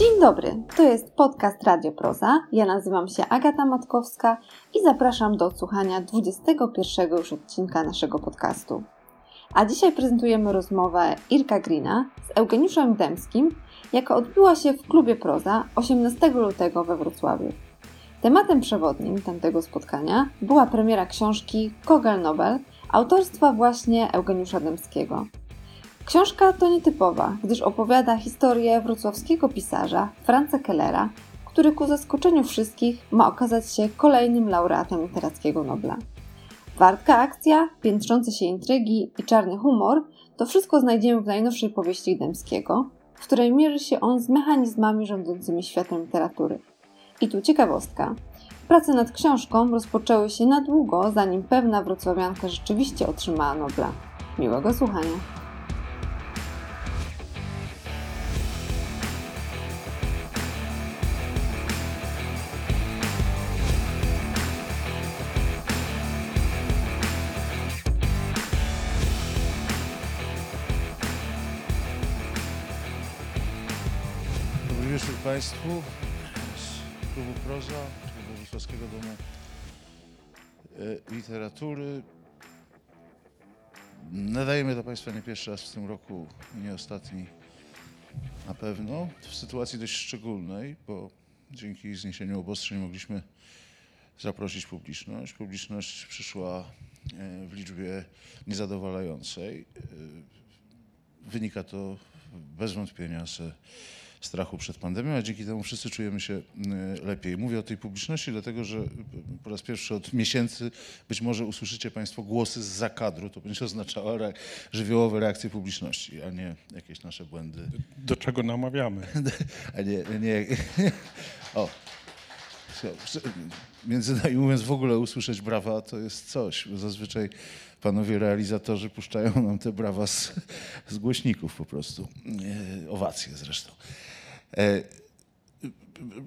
Dzień dobry, to jest podcast Radio Proza. Ja nazywam się Agata Matkowska i zapraszam do odsłuchania 21 już odcinka naszego podcastu. A dzisiaj prezentujemy rozmowę Irka Grina z Eugeniuszem Dębskim, jaka odbyła się w klubie Proza 18 lutego we Wrocławiu. Tematem przewodnim tamtego spotkania była premiera książki Kogel Nobel autorstwa właśnie Eugeniusza Dębskiego. Książka to nietypowa, gdyż opowiada historię wrocławskiego pisarza Franza Kellera, który ku zaskoczeniu wszystkich ma okazać się kolejnym laureatem literackiego Nobla. Wartka akcja, piętrzące się intrygi i czarny humor to wszystko znajdziemy w najnowszej powieści Dębskiego, w której mierzy się on z mechanizmami rządzącymi światem literatury. I tu ciekawostka. Prace nad książką rozpoczęły się na długo, zanim pewna wrocławianka rzeczywiście otrzymała Nobla. Miłego słuchania. Państwu z klubu Proza, czyli Wrocławskiego Domu e, Literatury. Nadajemy do Państwa nie pierwszy raz w tym roku nie ostatni na pewno, w sytuacji dość szczególnej, bo dzięki zniesieniu obostrzeń mogliśmy zaprosić publiczność. Publiczność przyszła e, w liczbie niezadowalającej. E, Wynika to bez wątpienia ze strachu przed pandemią, a dzięki temu wszyscy czujemy się y, lepiej. Mówię o tej publiczności, dlatego że y, po raz pierwszy od miesięcy być może usłyszycie Państwo głosy z zakadru. To będzie oznaczało re- żywiołowe reakcje publiczności, a nie jakieś nasze błędy. Do czego namawiamy? A nie, nie. O. Między nami mówiąc, w ogóle usłyszeć brawa to jest coś. Zazwyczaj panowie realizatorzy puszczają nam te brawa z, z głośników po prostu. E, Owacje zresztą. E,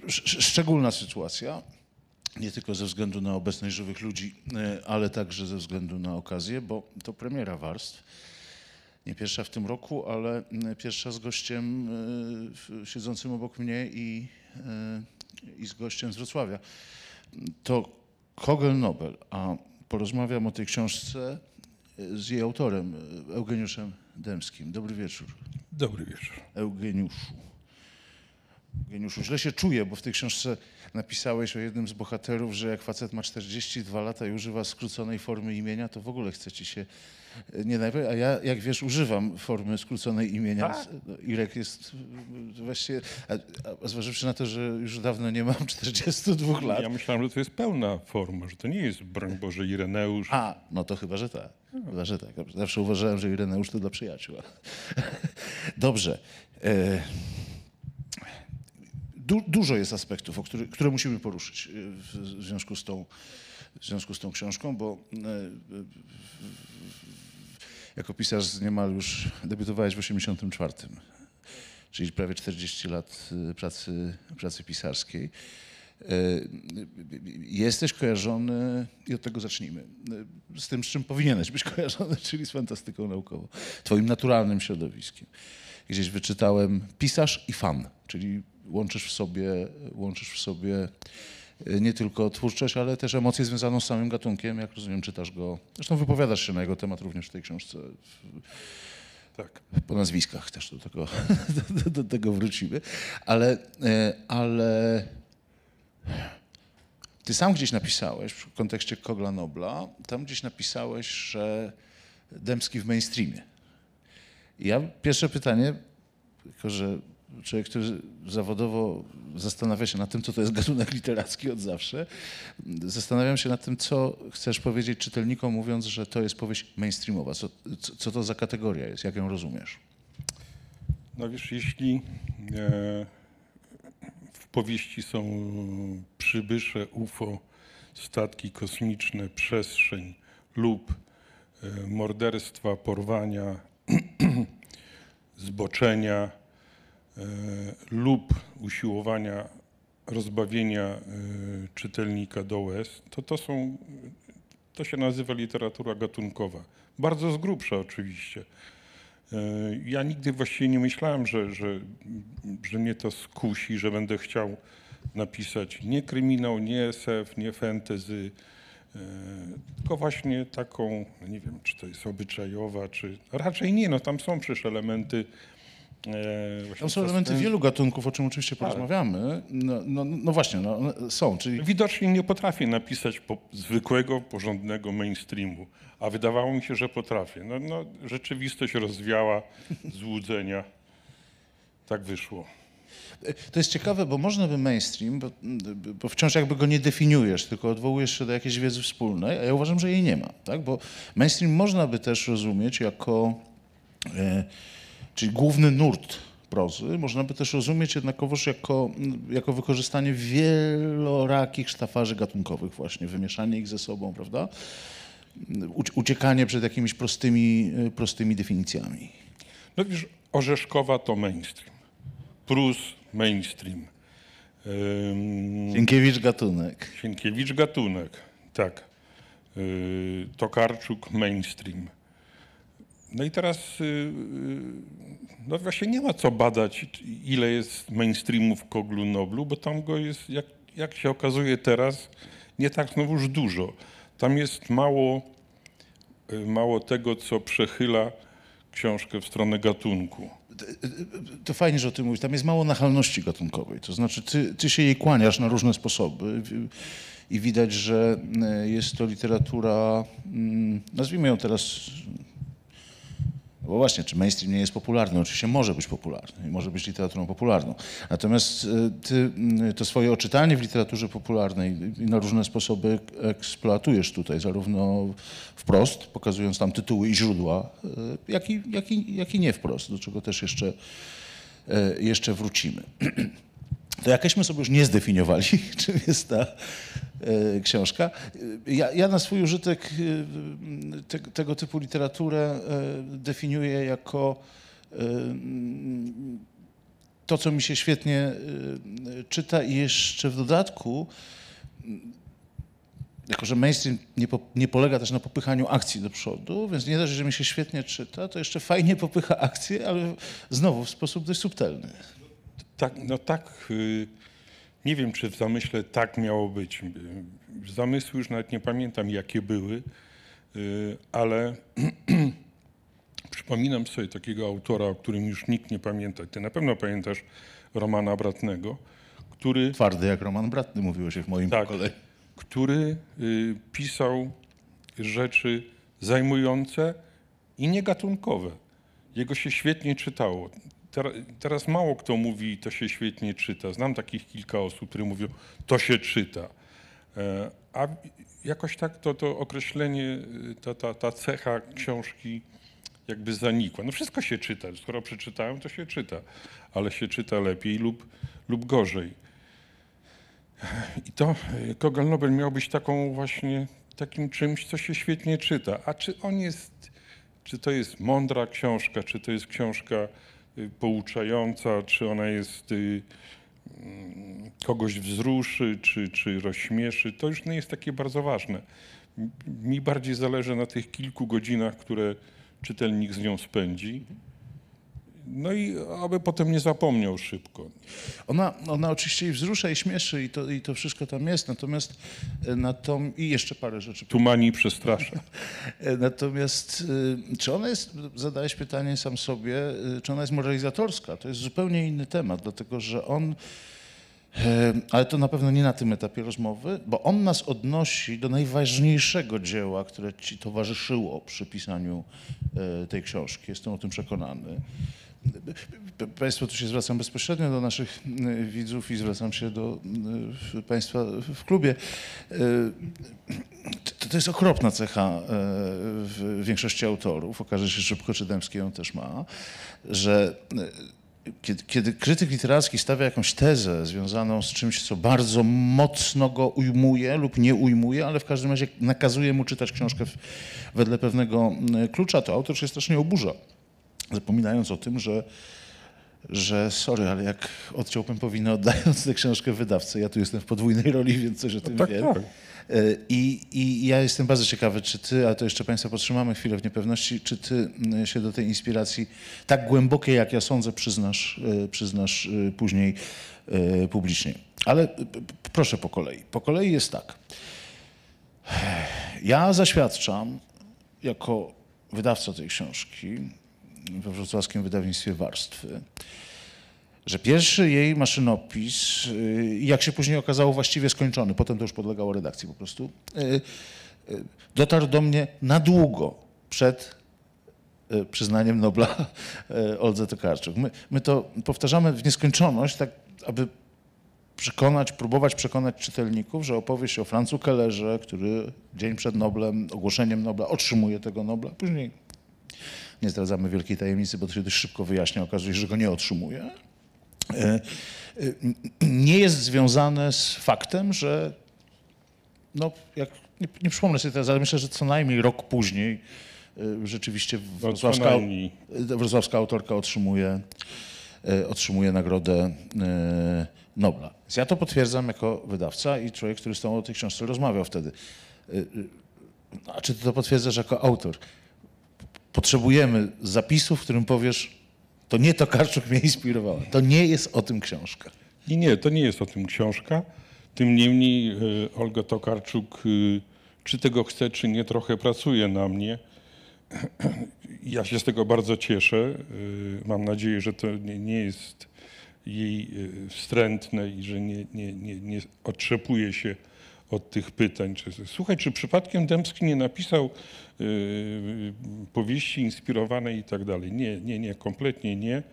sz- Szczególna sytuacja, nie tylko ze względu na obecność żywych ludzi, e, ale także ze względu na okazję, bo to premiera warstw. Nie pierwsza w tym roku, ale pierwsza z gościem siedzącym obok mnie i, i z gościem z Wrocławia. To Kogel Nobel, a porozmawiam o tej książce e, z jej autorem, e, Eugeniuszem Dębskim. Dobry wieczór. Dobry wieczór. Eugeniuszu. Eugeniuszu, źle się czuję, bo w tej książce napisałeś o jednym z bohaterów, że jak facet ma 42 lata i używa skróconej formy imienia, to w ogóle chce ci się e, nie najpierw, a ja, jak wiesz, używam formy skróconej imienia. Tak? No, Irek jest e, właściwie, a, a zważywszy na to, że już dawno nie mam 42 lat. Ja myślałem, że to jest pełna forma, że to nie jest, broń Boże, Ireneusz. A, no to chyba, że tak. Chyba, że tak. Zawsze uważałem, że Ireneusz to dla przyjaciół. Dobrze. E, Du, dużo jest aspektów, który, które musimy poruszyć e, w, związku z tą, w związku z tą książką, bo e, e, jako pisarz niemal już debiutowałeś w 84, czyli prawie 40 lat pracy, pracy pisarskiej. Jesteś kojarzony, i od tego zacznijmy, z tym, z czym powinieneś być kojarzony, czyli z fantastyką naukową, twoim naturalnym środowiskiem. Gdzieś wyczytałem pisarz i fan, czyli łączysz w sobie, łączysz w sobie e, nie tylko twórczość, ale też emocje związane z samym gatunkiem. Jak rozumiem, czytasz go, zresztą wypowiadasz się na jego temat również w tej książce, Tak. po nazwiskach też do tego, do, do tego wrócimy, ale, e, ale ty sam gdzieś napisałeś w kontekście Kogla Nobla, tam gdzieś napisałeś, że Dębski w mainstreamie. I ja pierwsze pytanie, tylko że człowiek, który zawodowo zastanawia się nad tym, co to jest gatunek literacki od zawsze, zastanawiam się nad tym, co chcesz powiedzieć czytelnikom, mówiąc, że to jest powieść mainstreamowa. Co, co, co to za kategoria jest? Jak ją rozumiesz? No wiesz, jeśli e, w powieści są przybysze, UFO, statki kosmiczne, przestrzeń lub e, morderstwa, porwania, zboczenia lub usiłowania rozbawienia e, czytelnika do łez, to to są, to się nazywa literatura gatunkowa. Bardzo z grubsza oczywiście. E, Ja nigdy właściwie nie myślałem, że, że, że mnie to skusi, że będę chciał napisać nie kryminał, nie SF, nie fantasy, e, tylko właśnie taką, no nie wiem, czy to jest obyczajowa, czy raczej nie, no tam są przecież elementy. E, właśnie Tam są elementy wielu gatunków, o czym oczywiście Tak. porozmawiamy. No, no, no właśnie, no, one są, czyli Widocznie nie potrafię napisać po, zwykłego, porządnego mainstreamu, a wydawało mi się, że potrafię. No, no, rzeczywistość rozwiała złudzenia. Tak wyszło. To jest ciekawe, bo można by mainstream, bo, bo wciąż jakby go nie definiujesz, tylko odwołujesz się do jakiejś wiedzy wspólnej, a ja uważam, że jej nie ma. Tak? Bo mainstream można by też rozumieć jako, e, czyli główny nurt prozy, można by też rozumieć jednakowoż jako, jako wykorzystanie wielorakich sztafarzy gatunkowych właśnie, wymieszanie ich ze sobą, prawda? Ucie- Uciekanie przed jakimiś prostymi, prostymi definicjami. No wiesz, Orzeszkowa to mainstream. Prus mainstream. Ym, Sienkiewicz gatunek. Sienkiewicz gatunek, tak. Yy, Tokarczuk mainstream. No i teraz yy, yy, no właśnie nie ma co badać, ile jest mainstreamu w Koglu Noblu, bo tam go jest, jak, jak się okazuje teraz, nie tak znowuż dużo. Tam jest mało, yy, mało tego, co przechyla książkę w stronę gatunku. To fajnie, że o tym mówisz. Tam jest mało nachalności gatunkowej. To znaczy, ty, ty się jej kłaniasz na różne sposoby i widać, że jest to literatura, mm, nazwijmy ją teraz, no bo właśnie, czy mainstream nie jest popularny? Oczywiście może być popularny i może być literaturą popularną. Natomiast e, ty mm, to swoje oczytanie w literaturze popularnej na różne sposoby ek- eksploatujesz tutaj, zarówno wprost, pokazując tam tytuły i źródła, e, jak i, jak i, jak i nie wprost, do czego też jeszcze, jeszcze wrócimy. To jakieśmy sobie już nie zdefiniowali, czym jest ta e, książka. E, Ja, ja na swój użytek e, te, tego typu literaturę definiuję jako mm, to, co mi się świetnie czyta i jeszcze w dodatku, mm, jako że mainstream nie, po, nie polega też na popychaniu akcji do przodu, więc nie dość, że mi się świetnie czyta, to jeszcze fajnie popycha akcję, ale znowu w sposób dość subtelny. Tak, no tak. y, Nie wiem, czy w zamyśle tak miało być. Zamysły już nawet nie pamiętam, jakie były, y, ale przypominam sobie takiego autora, o którym już nikt nie pamięta. Ty na pewno pamiętasz Romana Bratnego, który Twardy jak Roman Bratny, mówiło się w moim Tak. pokoleniu. który y, pisał rzeczy zajmujące i niegatunkowe. Jego się świetnie czytało. Ter, teraz mało kto mówi, to się świetnie czyta. Znam takich kilka osób, które mówią, to się czyta. E, a jakoś tak to, to określenie, y, ta, ta, ta cecha książki jakby zanikła. No wszystko się czyta. Skoro przeczytałem, to się czyta. Ale się czyta lepiej lub, lub gorzej. I to y, Kogel Nobel miał być taką właśnie takim czymś, co się świetnie czyta. A czy on jest, czy to jest mądra książka, czy to jest książka pouczająca, czy ona jest y, mm, kogoś wzruszy, czy, czy rozśmieszy, to już nie jest takie bardzo ważne. Mi bardziej zależy na tych kilku godzinach, które czytelnik z nią spędzi. No i aby potem nie zapomniał szybko. Ona, ona oczywiście i wzrusza, i śmieszy, i to, i to wszystko tam jest, natomiast e, na tą, i jeszcze parę rzeczy. Tumani i przestrasza. E, Natomiast e, czy ona jest, zadałeś pytanie sam sobie, czy ona jest moralizatorska? To jest zupełnie inny temat, dlatego że on, ale to na pewno nie na tym etapie rozmowy, bo on nas odnosi do najważniejszego dzieła, które ci towarzyszyło przy pisaniu tej książki. Jestem o tym przekonany. Państwo, tu się zwracam bezpośrednio do naszych y, widzów i zwracam się do y, Państwa w klubie. Y, To, to jest okropna cecha w większości autorów. Okaże się, szybko czy Dębski ją też ma, że kiedy, kiedy krytyk literacki stawia jakąś tezę związaną z czymś, co bardzo mocno go ujmuje lub nie ujmuje, ale w każdym razie nakazuje mu czytać książkę w, wedle pewnego klucza, to autor się strasznie oburza zapominając o tym, że, że sorry, ale jak odciął pępowinę oddając tę książkę wydawcy, ja tu jestem w podwójnej roli, więc coś o tym tak, wiem, tak. E, I, I ja jestem bardzo ciekawy, czy ty, a to jeszcze Państwa podtrzymamy chwilę w niepewności, czy ty m, się do tej inspiracji tak głębokiej, jak ja sądzę, przyznasz, e, przyznasz e, później publicznie. Ale proszę po kolei. Po kolei jest tak. Ja zaświadczam jako wydawca tej książki we wrocławskim wydawnictwie Warstwy, że pierwszy jej maszynopis, y, jak się później okazało, właściwie skończony, potem to już podlegało redakcji po prostu, y, y, dotarł do mnie na długo przed przyznaniem Nobla Oldze Tokarczuk. My, my to powtarzamy w nieskończoność, tak aby przekonać, próbować przekonać czytelników, że opowieść o Francu Kellerze, który dzień przed Noblem, ogłoszeniem Nobla otrzymuje tego Nobla, później nie zdradzamy wielkiej tajemnicy, bo to się dość szybko wyjaśnia, okazuje się, że go nie otrzymuje, e, e, nie jest związane z faktem, że no, jak, nie, nie przypomnę sobie teraz, ale myślę, że co najmniej rok później e, rzeczywiście wrocławska, wrocławska autorka otrzymuje, otrzymuje nagrodę Nobla. Więc ja to potwierdzam jako wydawca i człowiek, który z tobą o tej książce rozmawiał wtedy. A czy ty to potwierdzasz jako autor? Potrzebujemy zapisu, w którym powiesz, to nie Tokarczuk mnie inspirowała. To nie jest o tym książka. I nie, to nie jest o tym książka. Tym niemniej e, Olga Tokarczuk, e, czy tego chce, czy nie, trochę pracuje na mnie. Ja się z tego bardzo cieszę. E, Mam nadzieję, że to nie, jest jej wstrętne i że nie, nie, nie, nie otrzepuje się od tych pytań. Słuchaj, czy przypadkiem Dębski nie napisał e, powieści inspirowanej i tak dalej? Nie, nie, nie, kompletnie nie.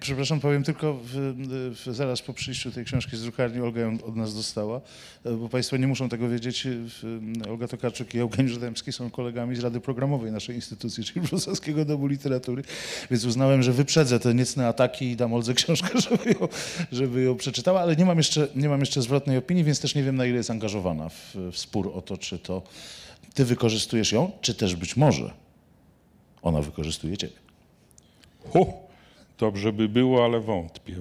Przepraszam, powiem tylko w, w, zaraz po przyjściu tej książki z drukarni Olga ją od nas dostała, e, bo Państwo nie muszą tego wiedzieć. w- Olga Tokarczuk i Eugeniusz Dębski są kolegami z Rady Programowej naszej instytucji, czyli Wrocławskiego Domu Literatury, więc uznałem, że wyprzedzę te niecne ataki i dam Oldze książkę, żeby ją, żeby ją przeczytała, ale nie mam, jeszcze, nie mam jeszcze zwrotnej opinii, więc też nie wiem, na ile jest angażowana w, w spór o to, czy to ty wykorzystujesz ją, czy też być może ona wykorzystuje ciebie. Ho, dobrze by było, ale wątpię.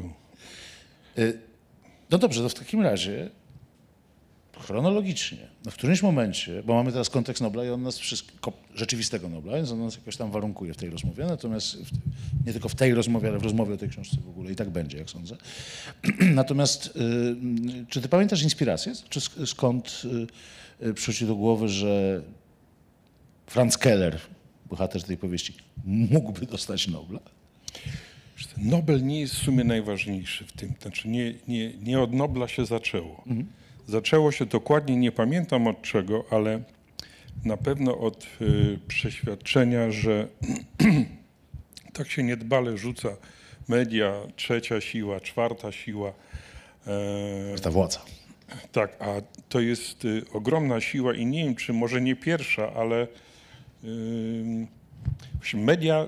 Y, No dobrze, to w takim razie chronologicznie, no w którymś momencie, bo mamy teraz kontekst Nobla i on nas wszystko, rzeczywistego Nobla, więc on nas jakoś tam warunkuje w tej rozmowie, natomiast w, nie tylko w tej rozmowie, ale w rozmowie o tej książce w ogóle i tak będzie, jak sądzę. Natomiast y, czy ty pamiętasz inspirację? Czy sk- skąd y, y, przyszło ci do głowy, że Franz Keller, bohater tej powieści, mógłby dostać Nobla? Wiesz co, Nobel nie jest w sumie najważniejszy w tym. Znaczy nie, nie, nie od Nobla się zaczęło. Zaczęło się dokładnie, nie pamiętam od czego, ale na pewno od y, przeświadczenia, że tak się niedbale rzuca media, trzecia siła, czwarta siła. E, Ta władza. tak, a to jest y, ogromna siła i nie wiem, czy może nie pierwsza, ale właśnie media y,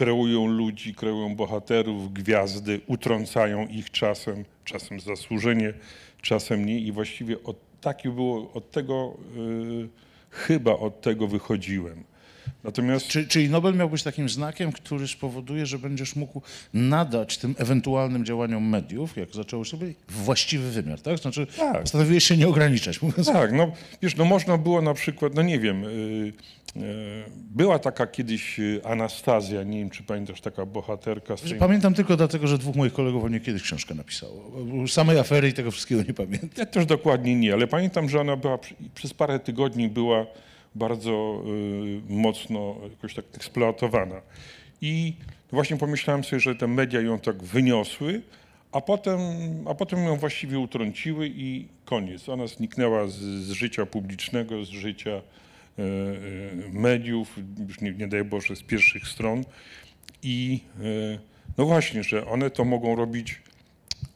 kreują ludzi, kreują bohaterów, gwiazdy, utrącają ich czasem, czasem zasłużenie, czasem nie i właściwie od, takie było, od tego, y, chyba od tego wychodziłem. Natomiast Czy, czyli Nobel miał być takim znakiem, który spowoduje, że będziesz mógł nadać tym ewentualnym działaniom mediów, jak zaczęło się właściwy wymiar, tak? Znaczy Tak. postanowiłeś się nie ograniczać, mówiąc Tak, no wiesz, no można było na przykład, no nie wiem, y, y, była taka kiedyś y, Anastazja, nie wiem czy pamiętasz, taka bohaterka. Z tej- Pamiętam tylko dlatego, że dwóch moich kolegów o niej kiedyś książkę napisało. Samej afery i tego wszystkiego nie pamiętam. Ja też dokładnie nie, ale pamiętam, że ona była przez parę tygodni była bardzo y, mocno jakoś tak eksploatowana. I właśnie pomyślałem sobie, że te media ją tak wyniosły, a potem, a potem ją właściwie utrąciły i koniec. Ona zniknęła z, z życia publicznego, z życia e, e, mediów, już nie, nie daj Boże, z pierwszych stron. I no właśnie, że one to mogą robić,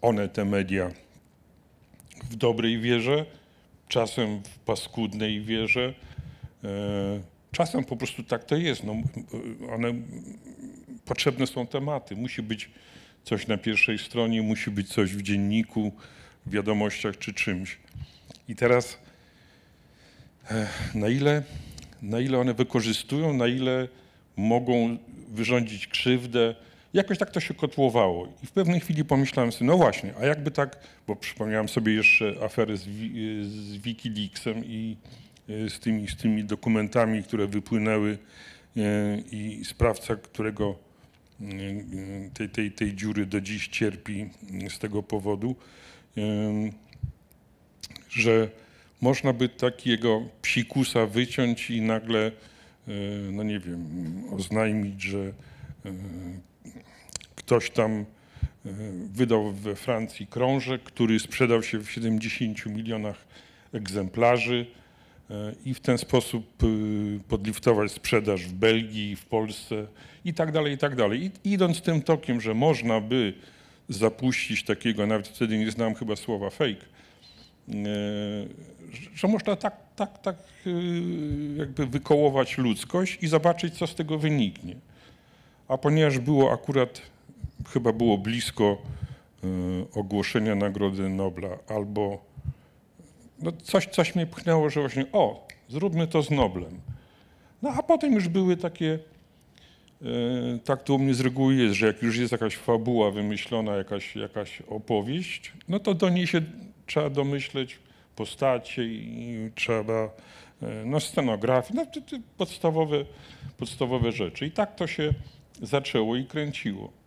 one te media, w dobrej wierze, czasem w paskudnej wierze. E, Czasem po prostu tak to jest. No, one, potrzebne są tematy. Musi być coś na pierwszej stronie, musi być coś w dzienniku, w wiadomościach czy czymś. I teraz e, na ile, na ile one wykorzystują, na ile mogą wyrządzić krzywdę, jakoś tak to się kotłowało. I w pewnej chwili pomyślałem sobie, no właśnie, a jakby tak, bo przypomniałem sobie jeszcze aferę z, z Wikileaksem i z tymi, z tymi dokumentami, które wypłynęły e, i sprawca, którego e, tej, tej, tej dziury do dziś cierpi z tego powodu, że można by takiego psikusa wyciąć i nagle, e, no nie wiem, oznajmić, że e, ktoś tam e, wydał we Francji krążek, który sprzedał się w 70 milionach egzemplarzy e, i w ten sposób e, podliftować sprzedaż w Belgii, w Polsce i tak dalej, i tak dalej. I idąc tym tokiem, że można by zapuścić takiego, nawet wtedy nie znałem chyba słowa fake, e, że można tak, tak, tak e, jakby wykołować ludzkość i zobaczyć, co z tego wyniknie. A ponieważ było akurat, chyba było blisko ogłoszenia Nagrody Nobla, albo no coś, coś mnie pchnęło, że właśnie o, zróbmy to z Noblem. No a potem już były takie, e, tak to u mnie z reguły jest, że jak już jest jakaś fabuła wymyślona, jakaś, jakaś opowieść, no to do niej się trzeba domyśleć postacie i trzeba, e, no scenografię, no to, to podstawowe, podstawowe rzeczy. I tak to się zaczęło i kręciło.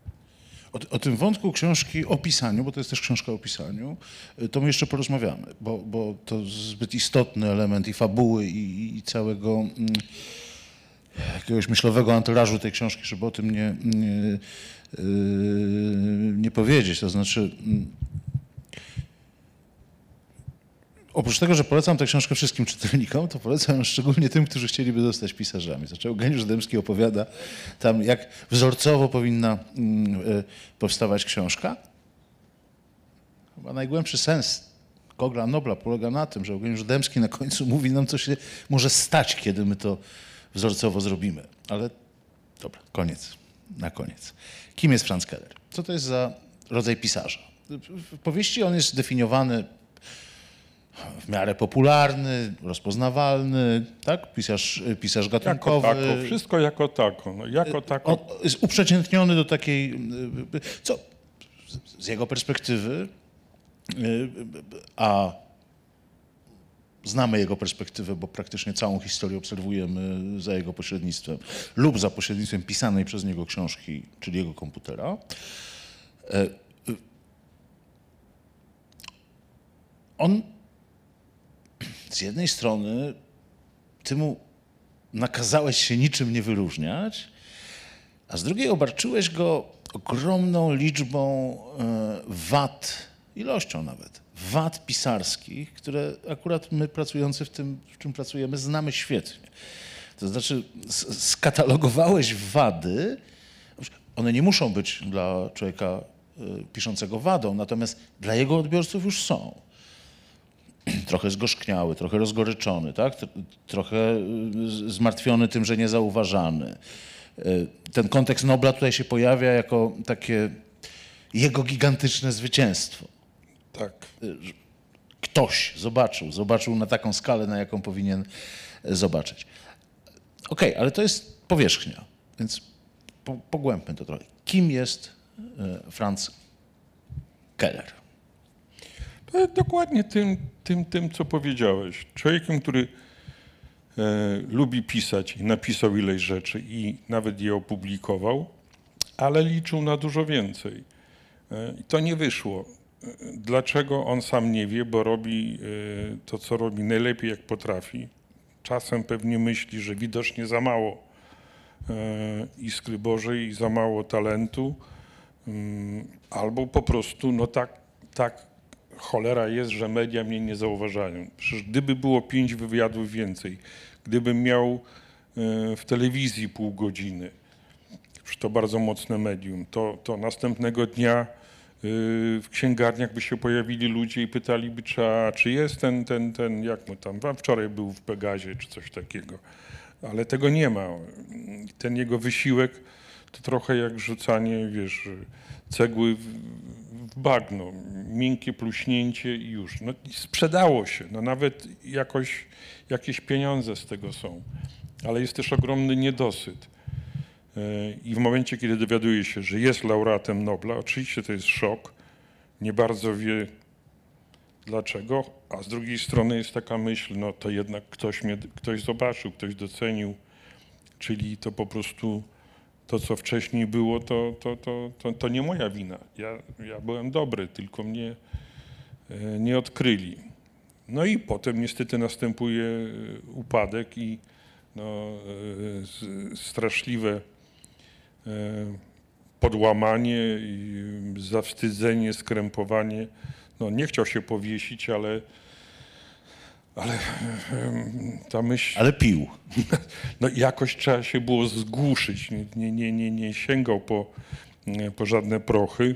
O, o tym wątku książki o pisaniu, bo to jest też książka o pisaniu, y, to my jeszcze porozmawiamy, bo, bo to zbyt istotny element i fabuły, i, i całego mm, jakiegoś myślowego anturażu tej książki, żeby o tym nie, nie, yy, nie powiedzieć. To znaczy, mm, oprócz tego, że polecam tę książkę wszystkim czytelnikom, to polecam szczególnie tym, którzy chcieliby zostać pisarzami. Zaczął Geniusz Dębski opowiada tam, jak wzorcowo powinna mm, y, powstawać książka. Chyba najgłębszy sens Kogla Nobla polega na tym, że Eugeniusz Dębski na końcu mówi nam, co się może stać, kiedy my to wzorcowo zrobimy. Ale dobra, koniec. Na koniec. Kim jest Franz Keller? Co to jest za rodzaj pisarza? W powieści on jest definiowany w miarę popularny, rozpoznawalny, tak? Pisarz, pisarz Jako gatunkowy. tako, wszystko jako tako. No, jako tako. On jest uprzeciętniony do takiej, y, co z- jego perspektywy, y, a znamy jego perspektywę, bo praktycznie całą historię obserwujemy za jego pośrednictwem lub za pośrednictwem pisanej przez niego książki, czyli jego komputera. Y, On z jednej strony ty mu nakazałeś się niczym nie wyróżniać, a z drugiej obarczyłeś go ogromną liczbą e, wad, ilością nawet, wad pisarskich, które akurat my pracujący w tym, w czym pracujemy, znamy świetnie. To znaczy, skatalogowałeś wady, one nie muszą być dla człowieka e, piszącego wadą, natomiast dla jego odbiorców już są trochę zgorzkniały, trochę rozgoryczony, tak? Tr- trochę y, zmartwiony tym, że niezauważany. Y, Ten kontekst Nobla tutaj się pojawia jako takie jego gigantyczne zwycięstwo. Tak. Ktoś zobaczył, zobaczył na taką skalę, na jaką powinien zobaczyć. Okej, ale to jest powierzchnia, więc po, pogłębmy to trochę. Kim jest Franz Keller? E, Dokładnie tym, tym, tym, co powiedziałeś. Człowiekiem, który e, lubi pisać i napisał ileś rzeczy i nawet je opublikował, ale liczył na dużo więcej. E, to nie wyszło. E, Dlaczego on sam nie wie, bo robi e, to, co robi najlepiej, jak potrafi. Czasem pewnie myśli, że widocznie za mało e, iskry Bożej i za mało talentu, Mm, albo po prostu, no tak, tak cholera jest, że media mnie nie zauważają. Przecież gdyby było pięć wywiadów więcej, gdybym miał e, w telewizji pół godziny, już to bardzo mocne medium, to, to następnego dnia y, w księgarniach by się pojawili ludzie i pytaliby, czy, a, czy jest ten, ten, ten, jak mu tam, wczoraj był w Pegazie, czy coś takiego. Ale tego nie ma. Ten jego wysiłek to trochę jak rzucanie, wiesz, cegły w, bagno. Miękkie pluśnięcie i już. No, sprzedało się. No, nawet jakoś jakieś pieniądze z tego są. Ale jest też ogromny niedosyt. I w momencie, kiedy dowiaduje się, że jest laureatem Nobla, oczywiście to jest szok, nie bardzo wie dlaczego, a z drugiej strony jest taka myśl, no to jednak ktoś mnie, ktoś zobaczył, ktoś docenił, czyli to po prostu to, co wcześniej było, to, to, to, to, to nie moja wina. Ja, ja byłem dobry, tylko mnie e, nie odkryli. No i potem niestety następuje e, upadek i no, e, straszliwe podłamanie, zawstydzenie, skrępowanie. No, nie chciał się powiesić, ale, ale ta myśl, Ale pił. no jakoś trzeba się było zgłuszyć. Nie, nie, nie, nie, sięgał po, nie, po żadne prochy.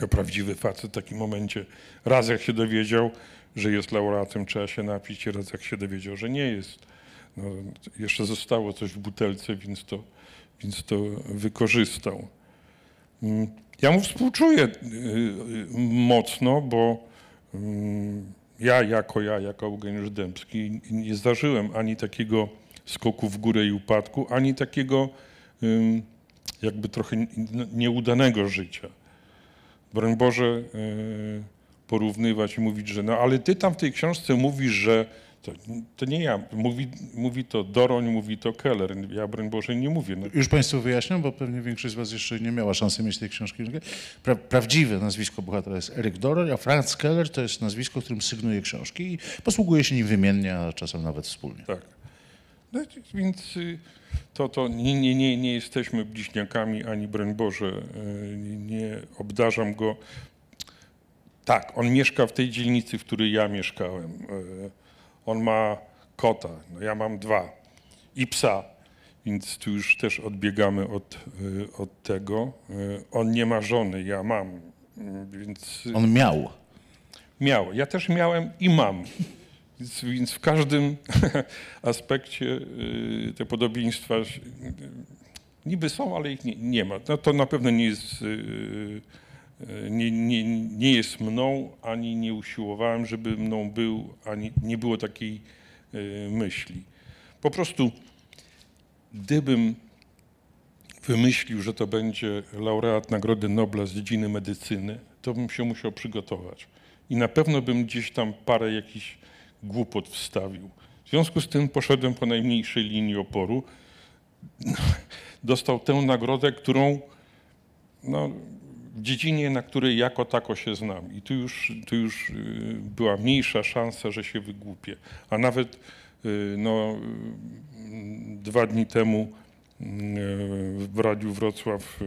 To prawdziwy facet w takim momencie. Raz jak się dowiedział, że jest laureatem, trzeba się napić, raz jak się dowiedział, że nie jest. No, jeszcze zostało coś w butelce, więc to, więc to wykorzystał. Mm, Ja mu współczuję y, y, mocno, bo mm, ja jako ja, jako Eugeniusz Dębski nie zdarzyłem ani takiego skoku w górę i upadku, ani takiego jakby trochę nieudanego życia. Broń Boże y, porównywać i mówić, że no ale ty tam w tej książce mówisz, że to, to nie ja, mówi, mówi to Doroń, mówi to Keller. Ja broń Boże nie mówię. No, Już Państwu wyjaśniam, bo pewnie większość z Was jeszcze nie miała szansy mieć tej książki. Pra, prawdziwe nazwisko bohatera jest Eryk Dorer, a Franz Keller to jest nazwisko, którym sygnuje książki i posługuje się nim wymiennie, a czasem nawet wspólnie. Tak. No, więc y, to, to nie, nie, nie, nie jesteśmy bliźniakami, ani broń Boże, y, nie, nie obdarzam go. Tak, on mieszka w tej dzielnicy, w której ja mieszkałem. On ma kota, no ja mam dwa i psa, więc tu już też odbiegamy od, y, od tego. Y, On nie ma żony, ja mam, więc On miał. Miał. Ja też miałem i mam. Więc, więc w każdym aspekcie y, te podobieństwa niby są, ale ich nie, nie ma. No, to na pewno nie jest, nie, nie, nie jest mną, ani nie usiłowałem, żeby mną był, ani nie było takiej y, myśli. Po prostu gdybym wymyślił, że to będzie laureat Nagrody Nobla z dziedziny medycyny, to bym się musiał przygotować. I na pewno bym gdzieś tam parę jakichś głupot wstawił. W związku z tym poszedłem po najmniejszej linii oporu. Dostał tę nagrodę, którą no, dziedzinie, na której jako tako się znam. I tu już, tu już y, była mniejsza szansa, że się wygłupię. A nawet y, no, y, dwa dni temu w Radiu Wrocław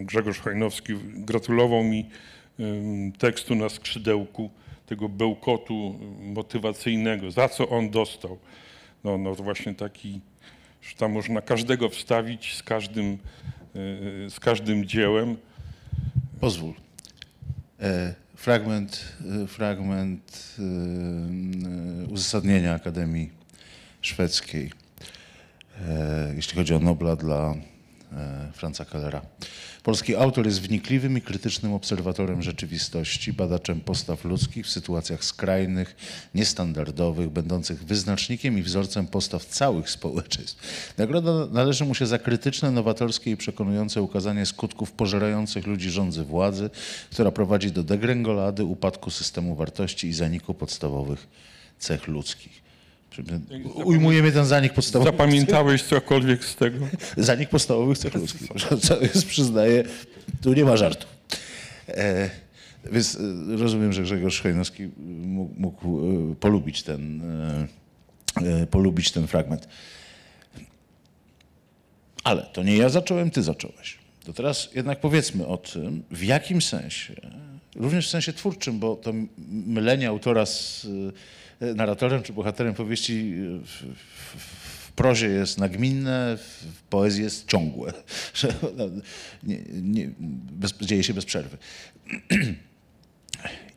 Grzegorz Hajnowski gratulował mi tekstu na skrzydełku tego bełkotu motywacyjnego, za co on dostał. No, no właśnie taki, że tam można każdego wstawić z każdym, z każdym dziełem. Pozwól. E, fragment e, fragment e, uzasadnienia Akademii Szwedzkiej, jeśli chodzi o Nobla dla e, Franza Kellera. Polski autor jest wnikliwym i krytycznym obserwatorem rzeczywistości, badaczem postaw ludzkich w sytuacjach skrajnych, niestandardowych, będących wyznacznikiem i wzorcem postaw całych społeczeństw. Nagroda należy mu się za krytyczne, nowatorskie i przekonujące ukazanie skutków pożerających ludzi rządzy władzy, która prowadzi do degrengolady, upadku systemu wartości i zaniku podstawowych cech ludzkich. Ujmujemy ten zanik podstawowych Zapamiętałeś cokolwiek z tego? Zanik podstawowych cech ludzkich. Co jest, przyznaję, tu nie ma żartu. E, więc e, rozumiem, że Grzegorz Hojnowski mógł, mógł e, polubić, ten, e, e, polubić ten fragment. Ale to nie ja zacząłem, ty zacząłeś. To teraz jednak powiedzmy o tym, w jakim sensie, również w sensie twórczym, bo to mylenie autora z e, narratorem czy bohaterem powieści e, w, w, prozie jest nagminne, w, poezji jest ciągłe, nie, nie, bez, dzieje się bez przerwy.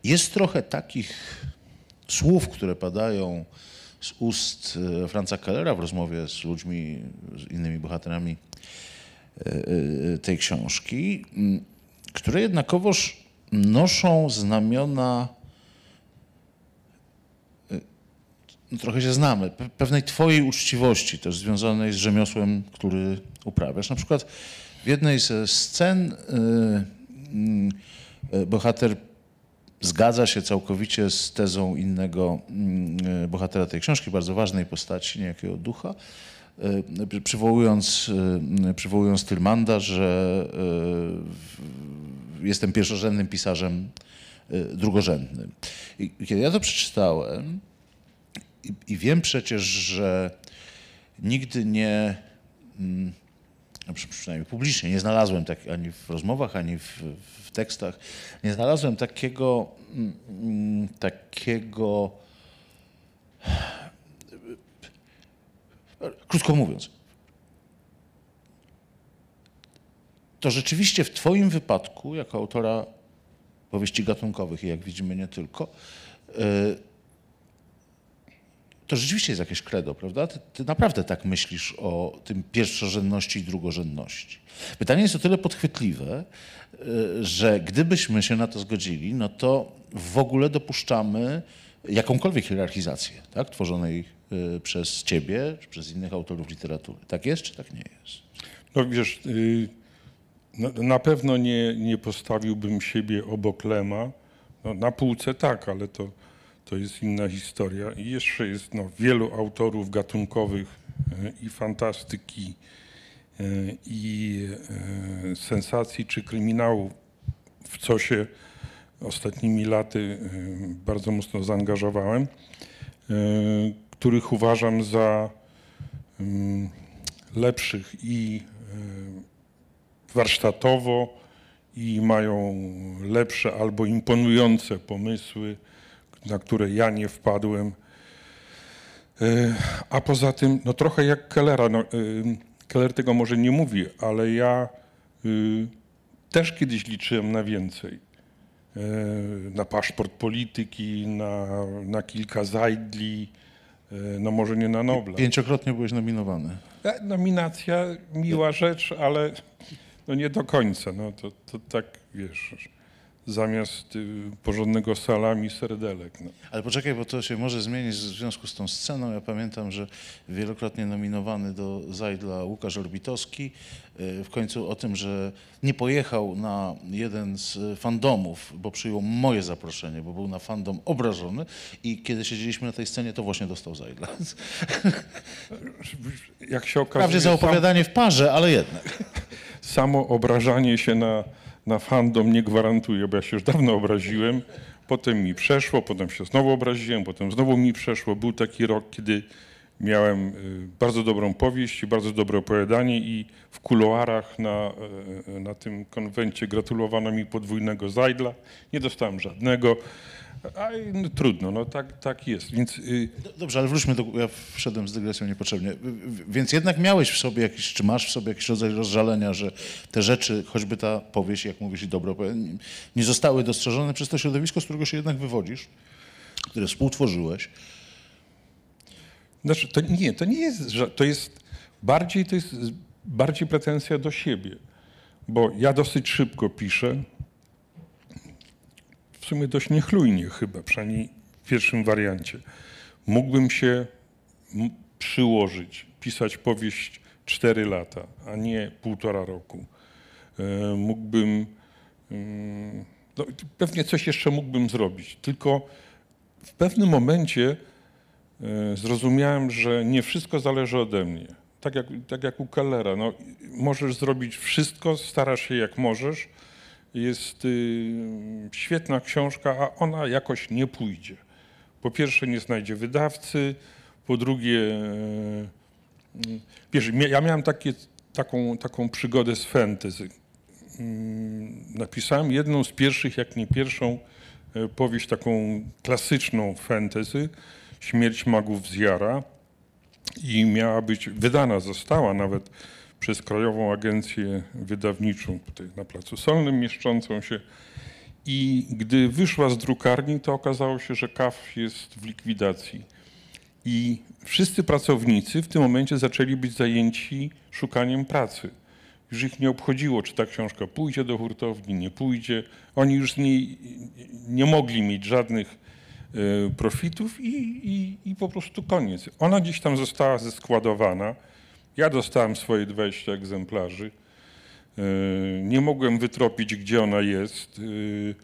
Jest trochę takich słów, które padają z ust e, Franza Kellera w rozmowie z ludźmi, z innymi bohaterami e, e, tej książki, które jednakowoż noszą znamiona e, no, trochę się znamy, pe- pewnej twojej uczciwości też związanej z rzemiosłem, który uprawiasz. Na przykład w jednej ze scen y, y, bohater zgadza się całkowicie z tezą innego y, bohatera tej książki, bardzo ważnej postaci, niejakiego ducha, y, przywołując, y, przywołując Tylmanda, że y, jestem pierwszorzędnym pisarzem y, drugorzędnym. I kiedy ja to przeczytałem, i, i wiem przecież, że nigdy nie, mm, no przy- przynajmniej publicznie, nie znalazłem tak ani w rozmowach, ani w, w tekstach, nie znalazłem takiego, mm, mm, takiego, krótko mówiąc, to rzeczywiście w Twoim wypadku, jako autora powieści gatunkowych i jak widzimy nie tylko, y, to rzeczywiście jest jakieś credo, prawda? Ty, ty naprawdę tak myślisz o tym pierwszorzędności i drugorzędności. Pytanie jest o tyle podchwytliwe, y, że gdybyśmy się na to zgodzili, no to w ogóle dopuszczamy jakąkolwiek hierarchizację, tak? Tworzonej y, przez ciebie, czy przez innych autorów literatury. Tak jest, czy tak nie jest? No wiesz, y, na, pewno nie, nie postawiłbym siebie obok Lema. No, na półce tak, ale to, to jest inna historia. I jeszcze jest no, wielu autorów gatunkowych y, i fantastyki, y, i y, sensacji czy kryminału, w co się ostatnimi laty bardzo mocno zaangażowałem, których uważam za ym, lepszych i warsztatowo i mają lepsze albo imponujące pomysły, na które ja nie wpadłem. Y, A poza tym, no trochę jak Kellera, no, y, Keller tego może nie mówi, ale ja y, też kiedyś liczyłem na więcej. Y, Na paszport polityki, na, na kilka zajdli, no może nie na Nobla. Pięciokrotnie byłeś nominowany. E, Nominacja, miła rzecz, ale no nie do końca. No to, to tak, wiesz, zamiast y, porządnego salami serdelek. No. Ale poczekaj, bo to się może zmienić w związku z tą sceną. Ja pamiętam, że wielokrotnie nominowany do Zajdla Łukasz Orbitowski y, w końcu o tym, że nie pojechał na jeden z fandomów, bo przyjął moje zaproszenie, bo był na fandom obrażony i kiedy siedzieliśmy na tej scenie, to właśnie dostał Zajdla. Jak się okazuje, Wprawdzie za sam, opowiadanie w parze, ale jednak. samo obrażanie się na, na fandom nie gwarantuje, bo ja się już dawno obraziłem, potem mi przeszło, potem się znowu obraziłem, potem znowu mi przeszło. Był taki rok, kiedy miałem y, bardzo dobrą powieść i bardzo dobre opowiadanie i w kuluarach na, y, na tym konwencie gratulowano mi podwójnego Zajdla. Nie dostałem żadnego. A no, trudno, no tak, tak jest. Więc y, Dobrze, ale wróćmy do... Ja wszedłem z dygresją niepotrzebnie. Więc jednak miałeś w sobie jakiś, czy masz w sobie jakiś rodzaj rozżalenia, że te rzeczy, choćby ta powieść, jak mówisz, i dobro, nie zostały dostrzeżone przez to środowisko, z którego się jednak wywodzisz, które współtworzyłeś. Znaczy, to nie, to nie jest, to jest bardziej, to jest bardziej pretensja do siebie, bo ja dosyć szybko piszę, w sumie dość niechlujnie chyba, przynajmniej w pierwszym wariancie. Mógłbym się przyłożyć, pisać powieść 4 lata, a nie półtora roku. E, Mógłbym, mm, no, pewnie coś jeszcze mógłbym zrobić, tylko w pewnym momencie e, zrozumiałem, że nie wszystko zależy ode mnie. Tak jak, tak jak u Kellera. No, możesz zrobić wszystko, starasz się jak możesz. Jest y, świetna książka, a ona jakoś nie pójdzie. Po pierwsze nie znajdzie wydawcy, po drugie, e, wiesz, ja miałem takie, taką, taką przygodę z fantasy. Mm, Napisałem jedną z pierwszych, jak nie pierwszą, e, powieść taką klasyczną fantasy, Śmierć magów z Jara i miała być, wydana została nawet przez Krajową Agencję Wydawniczą tutaj na Placu Solnym mieszczącą się i gdy wyszła z drukarni, to okazało się, że KAF jest w likwidacji. I wszyscy pracownicy w tym momencie zaczęli być zajęci szukaniem pracy. Już ich nie obchodziło, czy ta książka pójdzie do hurtowni, nie pójdzie. Oni już nie, nie mogli mieć żadnych y, profitów i, i, i po prostu koniec. Ona gdzieś tam została zeskładowana. Ja dostałem swoje 20 egzemplarzy. Y, Nie mogłem wytropić, gdzie ona jest. Y,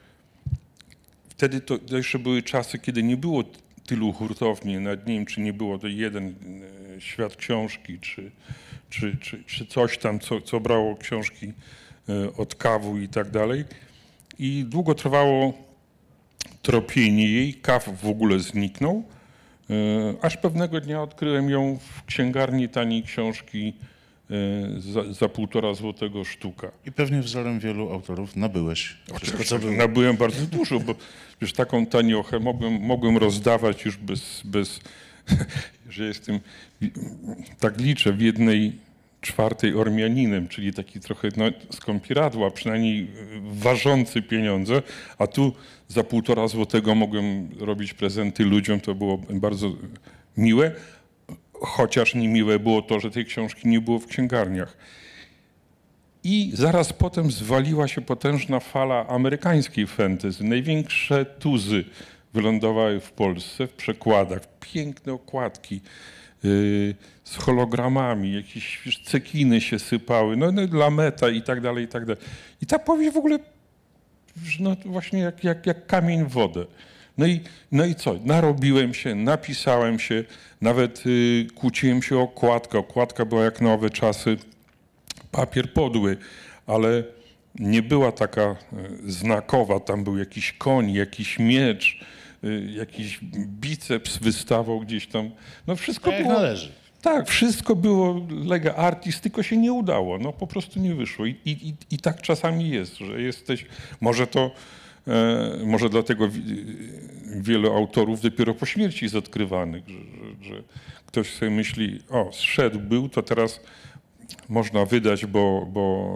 Wtedy to, jeszcze były czasy, kiedy nie było tylu hurtowni. Nie wiem, czy nie było to jeden e, świat książki, czy, czy, czy, czy coś tam, co, co brało książki e, od kawu i tak dalej. I długo trwało tropienie jej. Kaw w ogóle zniknął. E, Aż pewnego dnia odkryłem ją w księgarni taniej książki e, za, za półtora złotego sztuka. I pewnie wzorem wielu autorów nabyłeś wszystko, co było. Nabyłem bardzo dużo, bo już taką taniochę mogłem, mogłem rozdawać już bez, bez że jestem, tak liczę, w jednej czwartej Ormianinem, czyli taki trochę no, skąpiradła, przynajmniej ważący pieniądze, a tu za półtora złotego mogłem robić prezenty ludziom, to było bardzo miłe, chociaż niemiłe było to, że tej książki nie było w księgarniach. I zaraz potem zwaliła się potężna fala amerykańskiej fantasy. Największe tuzy wylądowały w Polsce w przekładach. Piękne okładki yy, z hologramami, jakieś wiesz, cekiny się sypały, no, no lameta i tak dalej, i tak dalej. I ta powieść w ogóle no, właśnie jak, jak, jak kamień w wodę. No i, no i co? Narobiłem się, napisałem się, nawet y, kłóciłem się o okładkę. Okładka była jak nowe czasy papier podły, ale nie była taka e, znakowa. Tam był jakiś koń, jakiś miecz, y, jakiś biceps wystawał gdzieś tam. No wszystko było... należy. Tak, wszystko było lega artist, tylko się nie udało. No po prostu nie wyszło. I, i, i- tak czasami jest, że jesteś. Może to. E, może dlatego wi- wielu autorów dopiero po śmierci jest odkrywanych, że, że, że ktoś sobie myśli, o, zszedł był, to teraz można wydać, bo, bo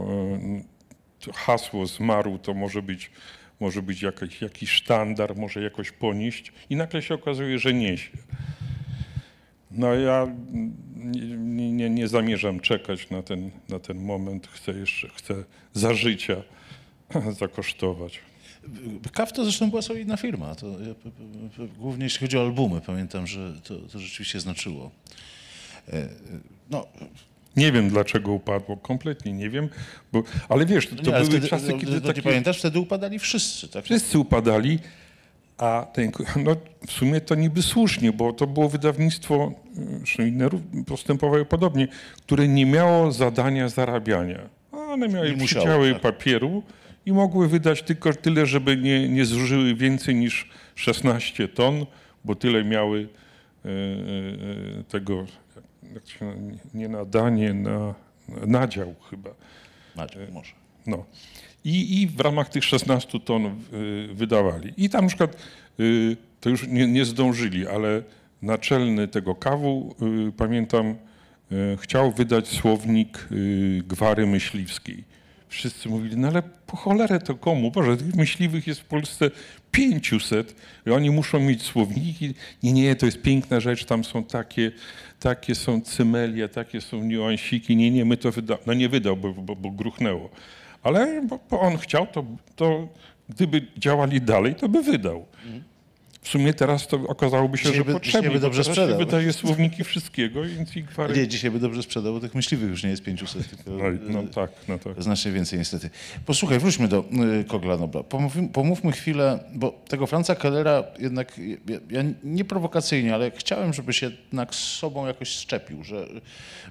e, hasło zmarł to może być, może być jakiś, jakiś sztandar, może jakoś ponieść i nagle się okazuje, że niesie. No ja nie, nie, nie zamierzam czekać na ten, na ten moment. Chcę jeszcze, chcę za życia zakosztować. KAF to zresztą była solidna firma. To, głównie jeśli chodzi o albumy, pamiętam, że to, to rzeczywiście znaczyło. E, e, No, Nie wiem, dlaczego upadło, kompletnie nie wiem, bo, ale wiesz, to, nie, ale były wtedy, czasy, kiedy to takie, pamiętasz, wtedy upadali wszyscy, tak? wszyscy upadali, a ten, no, w sumie to niby słusznie, bo to było wydawnictwo, zresztą inne ró- postępowały podobnie, które nie miało zadania zarabiania. A One miały Nie musiało, przydziały tak. papieru i mogły wydać tylko tyle, żeby nie, nie zużyły więcej niż 16 ton, bo tyle miały e, e, tego, jak się, nie nadanie, na nadział chyba. Maciek, może. No. I, I w ramach tych 16 ton y, wydawali. I tam na przykład y, to już nie, nie zdążyli, ale naczelny tego kawu, y, pamiętam, chciał wydać słownik gwary myśliwskiej. Wszyscy mówili, no ale po cholerę to komu? Boże, tych myśliwych jest w Polsce 500 i oni muszą mieć słowniki. Nie, nie, to jest piękna rzecz, tam są takie, takie są cymelia, takie są niuansiki. Nie, nie, my to wydał. No nie wydał, bo, bo, bo gruchnęło. Ale bo, bo on chciał, to, to gdyby działali dalej, to by wydał. W sumie teraz to okazałoby się, Dzisiaj że by- potrzebnie, dzisiaj by dobrze sprzedał. się wydaje słowniki wszystkiego, więc i gwary... Nie, dzisiaj by dobrze sprzedał, bo tych myśliwych już nie jest 500, tylko No, no tak, no tak. znacznie więcej niestety. Posłuchaj, wróćmy do y, Kogla Nobla. Pomówmy, pomówmy chwilę, bo tego Franza Kellera jednak, ja, ja nie prowokacyjnie, ale chciałem, żebyś jednak z sobą jakoś szczepił, że,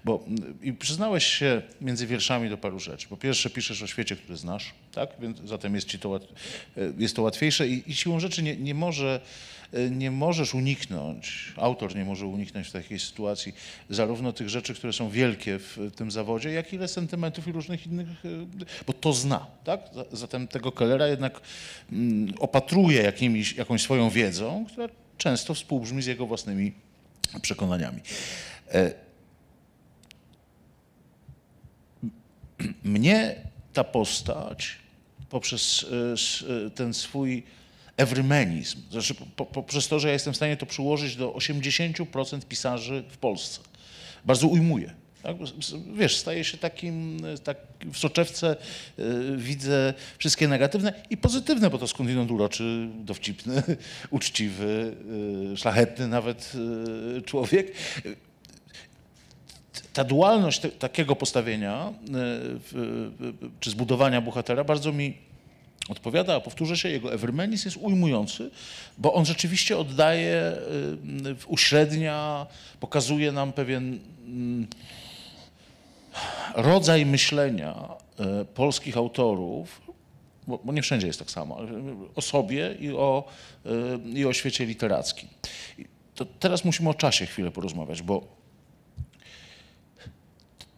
bo y, i przyznałeś się między wierszami do paru rzeczy. Po pierwsze piszesz o świecie, który znasz, tak? Więc zatem jest ci to, y, jest to łatwiejsze i, i siłą rzeczy nie, nie może y, nie możesz uniknąć, autor nie może uniknąć w takiej sytuacji zarówno tych rzeczy, które są wielkie w tym zawodzie, jak i sentymentów i różnych innych, y, bo to zna, tak? Za- Zatem tego Kellera jednak mm, opatruje jakimiś, jakąś swoją wiedzą, która często współbrzmi z jego własnymi przekonaniami. E, Mnie ta postać poprzez e, e, ten swój ewrymenizm, znaczy po, po, poprzez to, że ja jestem w stanie to przyłożyć do 80% pisarzy w Polsce, bardzo ujmuje. Tak? Wiesz, staje się takim, tak w soczewce widzę wszystkie negatywne i pozytywne, bo to skądinąd uroczy, dowcipny, uczciwy, szlachetny nawet człowiek. Ta dualność te, takiego postawienia y, czy zbudowania bohatera bardzo mi odpowiada, a powtórzę się, jego Evermenis jest ujmujący, bo on rzeczywiście oddaje, y, uśrednia, pokazuje nam pewien mm, rodzaj myślenia e, polskich autorów, bo, nie wszędzie jest tak samo, o sobie i o, e, i o świecie literackim. To teraz musimy o czasie chwilę porozmawiać, bo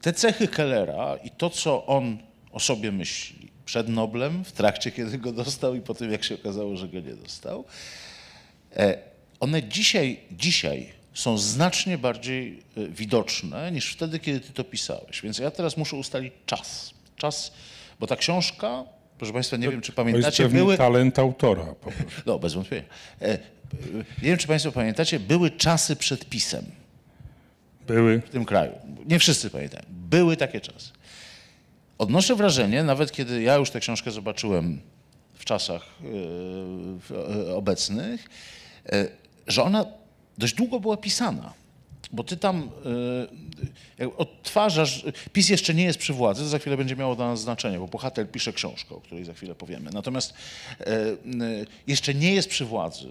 te cechy Kellera i to, co on o sobie myśli przed Noblem, w trakcie, kiedy go dostał i po tym, jak się okazało, że go nie dostał, e, one dzisiaj, dzisiaj są znacznie bardziej e, widoczne niż wtedy, kiedy ty to pisałeś. Więc ja teraz muszę ustalić czas. Czas, bo ta książka, proszę Państwa, nie wiem, czy To jest pamiętacie, były... talent autora po prostu. No, bez wątpienia. E, Nie wiem, czy Państwo pamiętacie, były czasy przed pisem Były. w tym kraju. Nie wszyscy pamiętają. Były takie czasy. Odnoszę wrażenie, nawet kiedy ja już tę książkę zobaczyłem w czasach e, e, obecnych, e, że ona dość długo była pisana. Bo ty tam odtwarzasz, PiS jeszcze nie jest przy władzy, to za chwilę będzie miało dla nas znaczenie, bo bohater pisze książkę, o której za chwilę powiemy. Natomiast jeszcze nie jest przy władzy.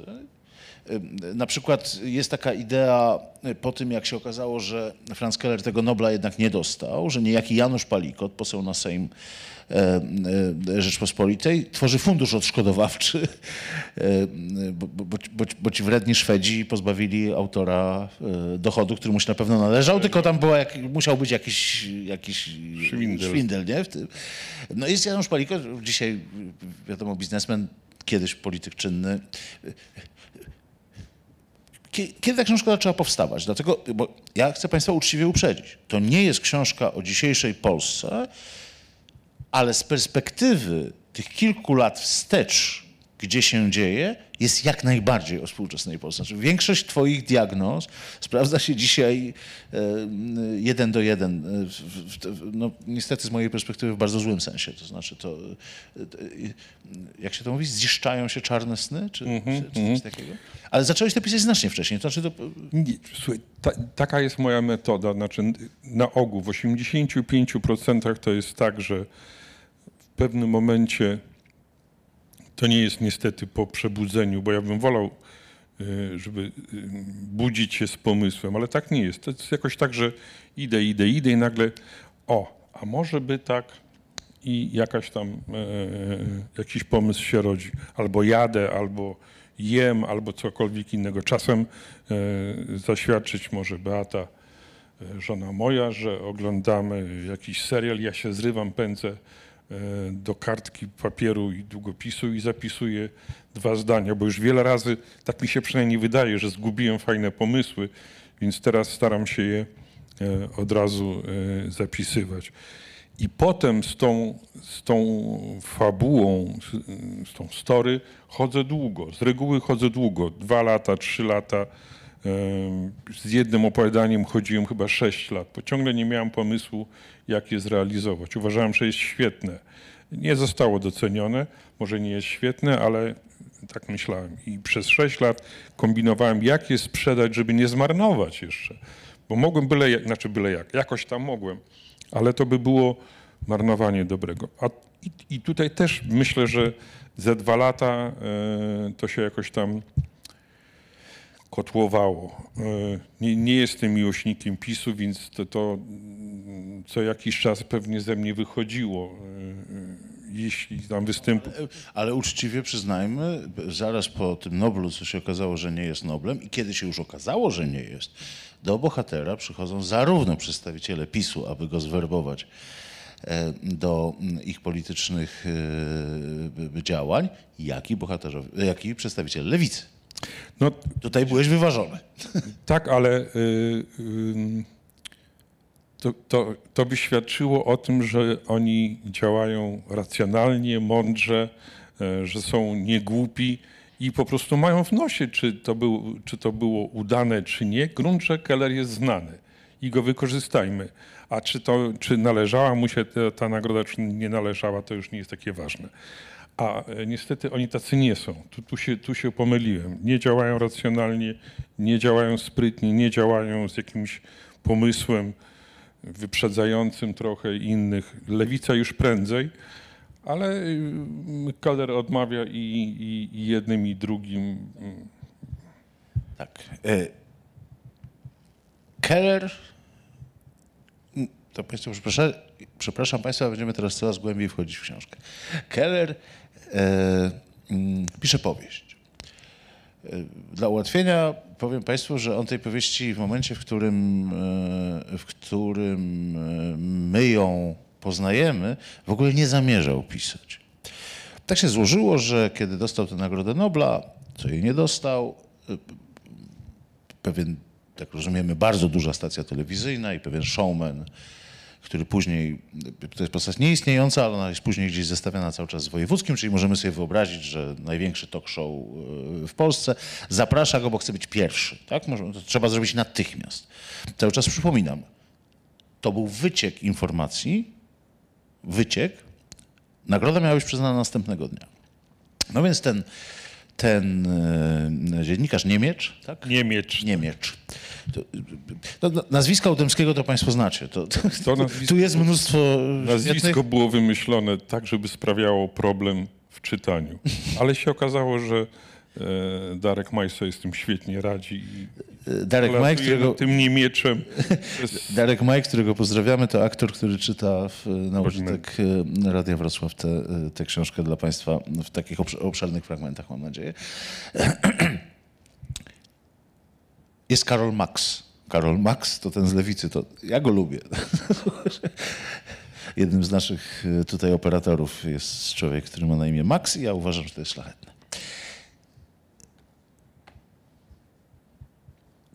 Na przykład jest taka idea po tym, jak się okazało, że Franz Keller tego Nobla jednak nie dostał, że niejaki Janusz Palikot, poseł na Sejm e, e, Rzeczpospolitej, tworzy fundusz odszkodowawczy, bo, bo, bo, ci wredni Szwedzi pozbawili autora dochodu, który mu się na pewno należał, tylko tam była jak, musiał być jakiś, jakiś Szwindel. szwindel nie? No jest Janusz Palikot, dzisiaj wiadomo biznesmen, kiedyś polityk czynny. Kie- Kiedy ta książka zaczęła powstawać? Dlatego, bo ja chcę Państwa uczciwie uprzedzić. To nie jest książka o dzisiejszej Polsce, ale z perspektywy tych kilku lat wstecz, gdzie się dzieje, jest jak najbardziej o współczesnej Polsce. Znaczy, większość Twoich diagnoz sprawdza się dzisiaj e, jeden do jeden. e, no, niestety z mojej perspektywy w bardzo złym sensie. To znaczy, to, e, jak się to mówi, zdziszczają się czarne sny, czy, czy, czy coś takiego. Ale zacząłeś to pisać znacznie wcześniej. To znaczy, to, Nie, słuchaj, ta, taka jest moja metoda. Znaczy, na ogół w 85% to jest tak, że w pewnym momencie to nie jest niestety po przebudzeniu, bo ja bym wolał, y, żeby y, budzić się z pomysłem, ale tak nie jest. To jest jakoś tak, że idę, idę, idę i nagle o, a może by tak i jakaś tam e, jakiś pomysł się rodzi. Albo jadę, albo jem, albo cokolwiek innego. Czasem e, zaświadczyć może Beata, e, żona moja, że oglądamy jakiś serial, ja się zrywam, pędzę e, do kartki papieru i długopisu i zapisuję dwa zdania, bo już wiele razy, tak mi się przynajmniej wydaje, że zgubiłem fajne pomysły, więc teraz staram się je e, od razu e, zapisywać. I potem z tą, z tą fabułą, z tą story chodzę długo. Z reguły chodzę długo, dwa lata, trzy lata. Z jednym opowiadaniem chodziłem chyba sześć lat, bo ciągle nie miałem pomysłu, jak je zrealizować. Uważałem, że jest świetne. Nie zostało docenione, może nie jest świetne, ale tak myślałem. I przez sześć lat kombinowałem, jak je sprzedać, żeby nie zmarnować jeszcze. Bo mogłem byle jak, znaczy byle jak, jakoś tam mogłem, ale to by było marnowanie dobrego. A, i, I tutaj też myślę, że ze dwa lata e, to się jakoś tam kotłowało. E, Nie, nie jestem miłośnikiem PiSu, więc to, to mm, co jakiś czas pewnie ze mnie wychodziło. e, e, Jeśli tam występu. Ale uczciwie przyznajmy, zaraz po tym Noblu, co się okazało, że nie jest Noblem i kiedy się już okazało, że nie jest, do bohatera przychodzą zarówno przedstawiciele PiSu, aby go zwerbować do mm, ich politycznych działań, jak i, bohaterowie, jak i przedstawiciele lewicy. No Tutaj byłeś wyważony. tak, ale y, y, to, to, to by świadczyło o tym, że oni działają racjonalnie, mądrze, e, że są niegłupi i po prostu mają w nosie, czy to, był, czy to było udane, czy nie. Grunt, że Keller jest znany. i go wykorzystajmy. A czy, to, czy należała mu się ta, ta nagroda, czy nie należała, to już nie jest takie ważne. A e, niestety oni tacy nie są. Tu, tu, się, tu się pomyliłem. Nie działają racjonalnie, nie działają sprytnie, nie działają z jakimś pomysłem wyprzedzającym trochę innych. Lewica już prędzej, ale y, Keller odmawia i, i, i jednym, i drugim. Tak. E, Keller, mm, to Państwo przepraszam, przepraszam Państwa, będziemy teraz coraz głębiej wchodzić w książkę. Keller mm, pisze powieść. E, Dla ułatwienia powiem Państwu, że on tej powieści w momencie, w którym, e, w którym e, my ją poznajemy, w ogóle nie zamierzał pisać. Tak się złożyło, że kiedy dostał tę Nagrodę Nobla, co jej nie dostał, e, pewien, tak rozumiemy, bardzo duża stacja telewizyjna i pewien showman, który później, to jest postać nieistniejąca, ale ona jest później gdzieś zestawiana cały czas z wojewódzkim, czyli możemy sobie wyobrazić, że największy talk show e, w Polsce zaprasza go, bo chce być pierwszy. Tak? To trzeba zrobić natychmiast. Cały czas przypominam, to był wyciek informacji, wyciek, nagroda miała być przyznana następnego dnia. No więc ten, ten e, dziennikarz Niemiecz, tak? Niemiecz. Niemiecz. To, to, nazwiska Udemskiego to Państwo znacie. To, to, To nazwisko- tu jest mnóstwo Nazwisko świetnych... było wymyślone tak, żeby sprawiało problem w czytaniu. Ale się okazało, że Darek Maj sobie z tym świetnie radzi. i Darek Maj, którego, tym niemieczem. To jest- Darek Maj, którego pozdrawiamy, to aktor, który czyta w, na użytek e, Radia Wrocław tę te, te książkę dla Państwa w takich obsz- obszernych fragmentach, mam nadzieję. Jest Karol Max. Karol Max to ten z lewicy, to ja go lubię. Jednym z naszych e, tutaj operatorów jest człowiek, który ma na imię Max i ja uważam, że to jest szlachetne.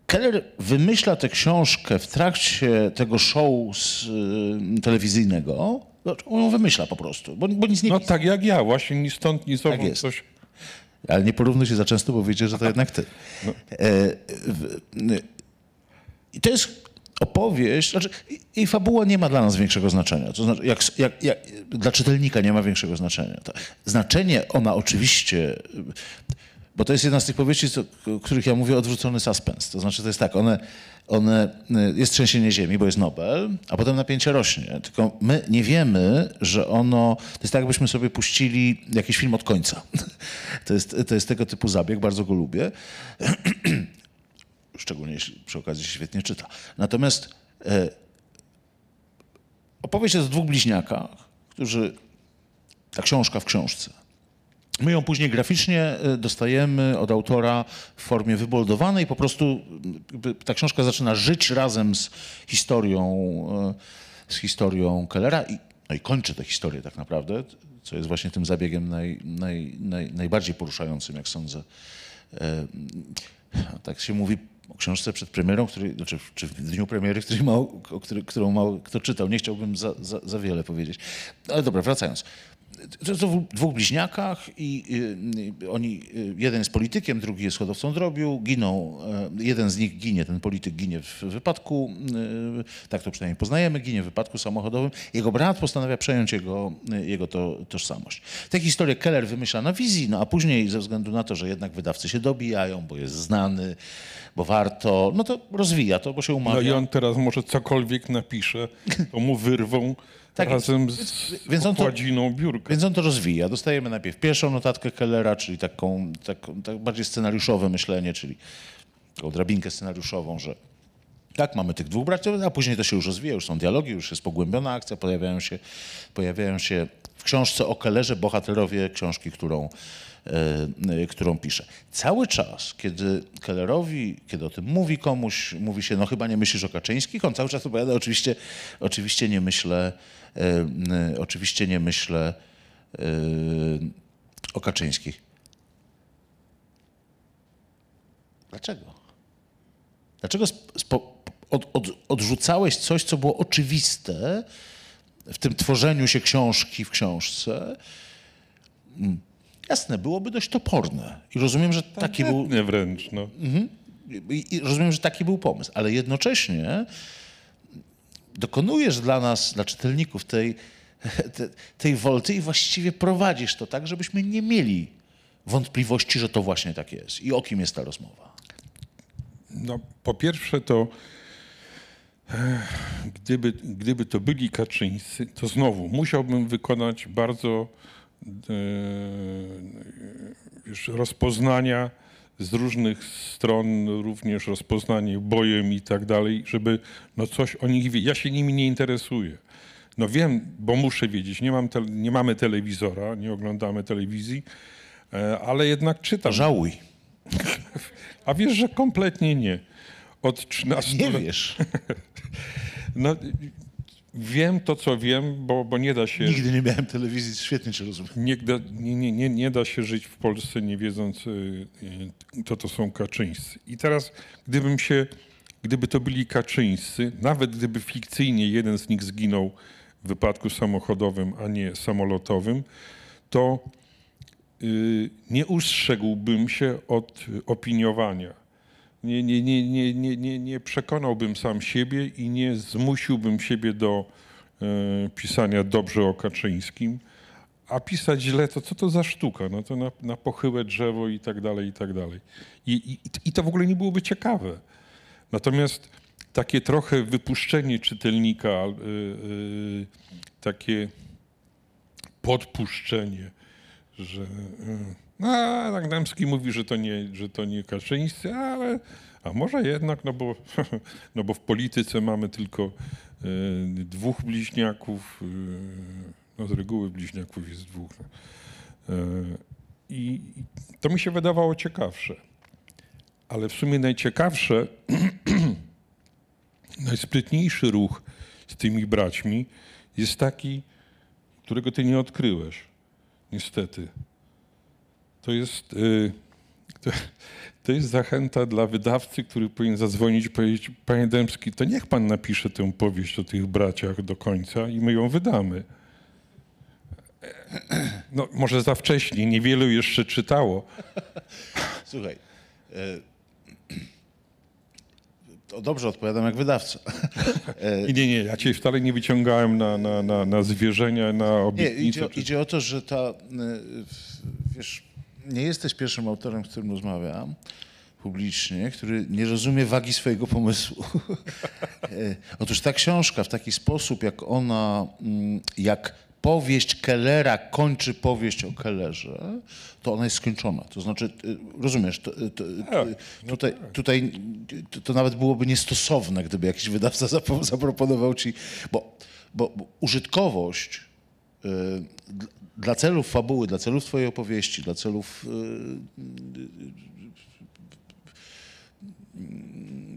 Keller wymyśla tę książkę w trakcie tego show z, y, telewizyjnego. No, On ją wymyśla po prostu, bo, bo nic nie No tak jak ja, właśnie ni stąd, ni zowąd jest. coś. Ale nie porównuj się za często, bo wiecie, że to jednak ty. E, w- I to jest opowieść, znaczy i- jej fabuła nie ma dla nas większego znaczenia. To znaczy, jak, jak, jak, dla czytelnika nie ma większego znaczenia. To znaczenie ona oczywiście, bo to jest jedna z tych powieści, co, których ja mówię, odwrócony suspens. To znaczy, to jest tak, one, one, y, jest trzęsienie ziemi, bo jest Nobel, a potem napięcie rośnie. Tylko my nie wiemy, że ono, to jest tak, jakbyśmy sobie puścili jakiś film od końca. To jest, to jest tego typu zabieg, bardzo go lubię szczególnie jeśli przy okazji się świetnie czyta. Natomiast e, opowieść jest o dwóch bliźniakach, którzy, ta książka w książce. My ją później graficznie e, dostajemy od autora w formie wyboldowanej. Po prostu ta książka zaczyna żyć razem z historią, e, z historią Kellera i, no i kończy tę historię tak naprawdę, co jest właśnie tym zabiegiem naj, naj, naj, najbardziej poruszającym, jak sądzę, E, tak się mówi o książce przed premierą, której, znaczy, czy w dniu premiery, której o który, którą mało kto czytał. Nie chciałbym za, za, za wiele powiedzieć. Ale dobra, wracając. To dwóch- bliźniakach i y, y, oni, y, jeden jest politykiem, drugi jest hodowcą drobiu, giną, y, jeden z nich ginie, ten polityk ginie w wypadku, tak to przynajmniej poznajemy, ginie w wypadku samochodowym. Jego brat postanawia przejąć jego, jego to, tożsamość. Tę historię Keller wymyśla na wizji, no a później ze względu na to, że jednak wydawcy się dobijają, bo jest znany, bo warto, no to rozwija to, bo się umawia. No i on teraz może cokolwiek napisze, to mu wyrwą Tak razem z Więc on to- biurka. Więc on to rozwija. Dostajemy najpierw pierwszą notatkę Kellera, czyli taką, taką tak bardziej scenariuszowe myślenie, czyli taką drabinkę scenariuszową, że tak, mamy tych dwóch braci, a później to się już rozwija, już są dialogi, już jest pogłębiona akcja, pojawiają się, pojawiają się w książce o Kellerze bohaterowie książki, którą, e, którą pisze. Cały czas, kiedy Kellerowi, kiedy o tym mówi komuś, mówi się, no chyba nie myślisz o Kaczyńskich, on cały czas opowiada, oczywiście, oczywiście nie myślę, oczywiście nie myślę e, o Kaczyńskich. Dlaczego? Dlaczego od, od, odrzucałeś coś, co było oczywiste w tym tworzeniu się książki w książce? Mm, Jasne, byłoby dość toporne. I rozumiem, że taki był, Nie wręcz, no. i, i rozumiem, że taki był pomysł, ale jednocześnie dokonujesz dla nas, dla czytelników tej, te, tej wolty i właściwie prowadzisz to tak, żebyśmy nie mieli wątpliwości, że to właśnie tak jest. I o kim jest ta rozmowa? No, po pierwsze to eh, gdyby, gdyby to byli Kaczyńscy, to znowu musiałbym wykonać bardzo e, rozpoznania z różnych stron, również rozpoznanie bojem i tak dalej, żeby no coś o nich wiedzieć. Ja się nimi nie interesuję. No wiem, bo muszę wiedzieć. Nie, mam te, nie mamy telewizora, nie oglądamy telewizji, e, ale jednak czytam. Żałuj. A wiesz, że kompletnie nie. Od 13 Nie lat. wiesz. No, wiem to, co wiem, bo, bo nie da się. Nigdy nie miałem telewizji, świetnie cię rozumiem. Nie, da- nie, nie, nie, nie da się żyć w Polsce nie wiedząc, y, y, kto to są Kaczyńscy. I teraz, gdybym się, gdyby to byli Kaczyńscy, nawet gdyby fikcyjnie jeden z nich zginął w wypadku samochodowym, a nie samolotowym, to y, nie ustrzegłbym się od opiniowania. Nie, nie, nie, nie, nie, nie, nie przekonałbym sam siebie i nie zmusiłbym siebie do e, pisania dobrze o Kaczyńskim. A pisać źle, to co to za sztuka? No to na, na pochyłe drzewo i tak dalej, i tak dalej. I, i, I to w ogóle nie byłoby ciekawe. Natomiast takie trochę wypuszczenie czytelnika, y, y, takie podpuszczenie, że y, no, Dębski mówi, że to nie, że to nie Kaczyńscy, ale a może jednak, no bo, no bo w polityce mamy tylko y, dwóch bliźniaków, y, no z reguły bliźniaków jest dwóch. Y, i to mi się wydawało ciekawsze. Ale w sumie najciekawsze, najsprytniejszy ruch z tymi braćmi jest taki, którego ty nie odkryłeś, niestety. To jest, y, to, to jest zachęta dla wydawcy, który powinien zadzwonić i powiedzieć, panie Dębski, to niech pan napisze tę powieść o tych braciach do końca i my ją wydamy. No, może za wcześnie, niewielu jeszcze czytało. Słuchaj. E, to dobrze odpowiadam jak wydawca. Nie, nie, nie, ja cię wcale nie wyciągałem na, na, na, na zwierzenia, na Nie, obietnice. idzie, czy- idzie o to, że ta, y, wiesz, nie jesteś pierwszym autorem, z którym rozmawiam publicznie, który nie rozumie wagi swojego pomysłu. E, Otóż ta książka w taki sposób, jak ona, mm, jak powieść Kellera kończy powieść o Kellerze, to ona jest skończona. To znaczy, y, rozumiesz, to, to, Tak, tutaj, tutaj to, to nawet byłoby niestosowne, gdyby jakiś wydawca zaproponował ci, bo, bo, bo użytkowość dla- dla celów fabuły, dla celów twojej opowieści, dla celów y,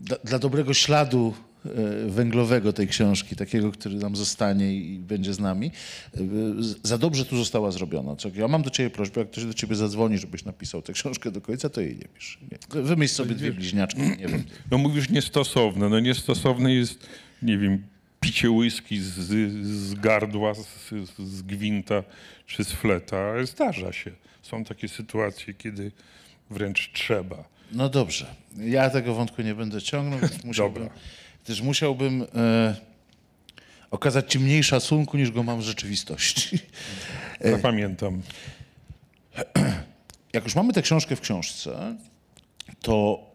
dla, dla dobrego śladu węglowego tej książki, takiego, który nam zostanie i będzie z nami, za dobrze tu została zrobiona. Ja mam do ciebie prośbę, jak ktoś do ciebie zadzwoni, żebyś napisał tę książkę do końca, to jej nie pisz. Nie. Wymyśl sobie dwie bliźniaczki, nie wiem. No mówisz niestosowne. No niestosowne jest, nie wiem, picie whisky z, z gardła, z, z gwinta czy z fleta. Zdarza się. Są takie sytuacje, kiedy wręcz trzeba. No dobrze, ja tego wątku nie będę ciągnął, więc musiałbym, musiałbym e, okazać ci mniej szacunku, niż go mam w rzeczywistości. Zapamiętam. jak już mamy tę książkę w książce, to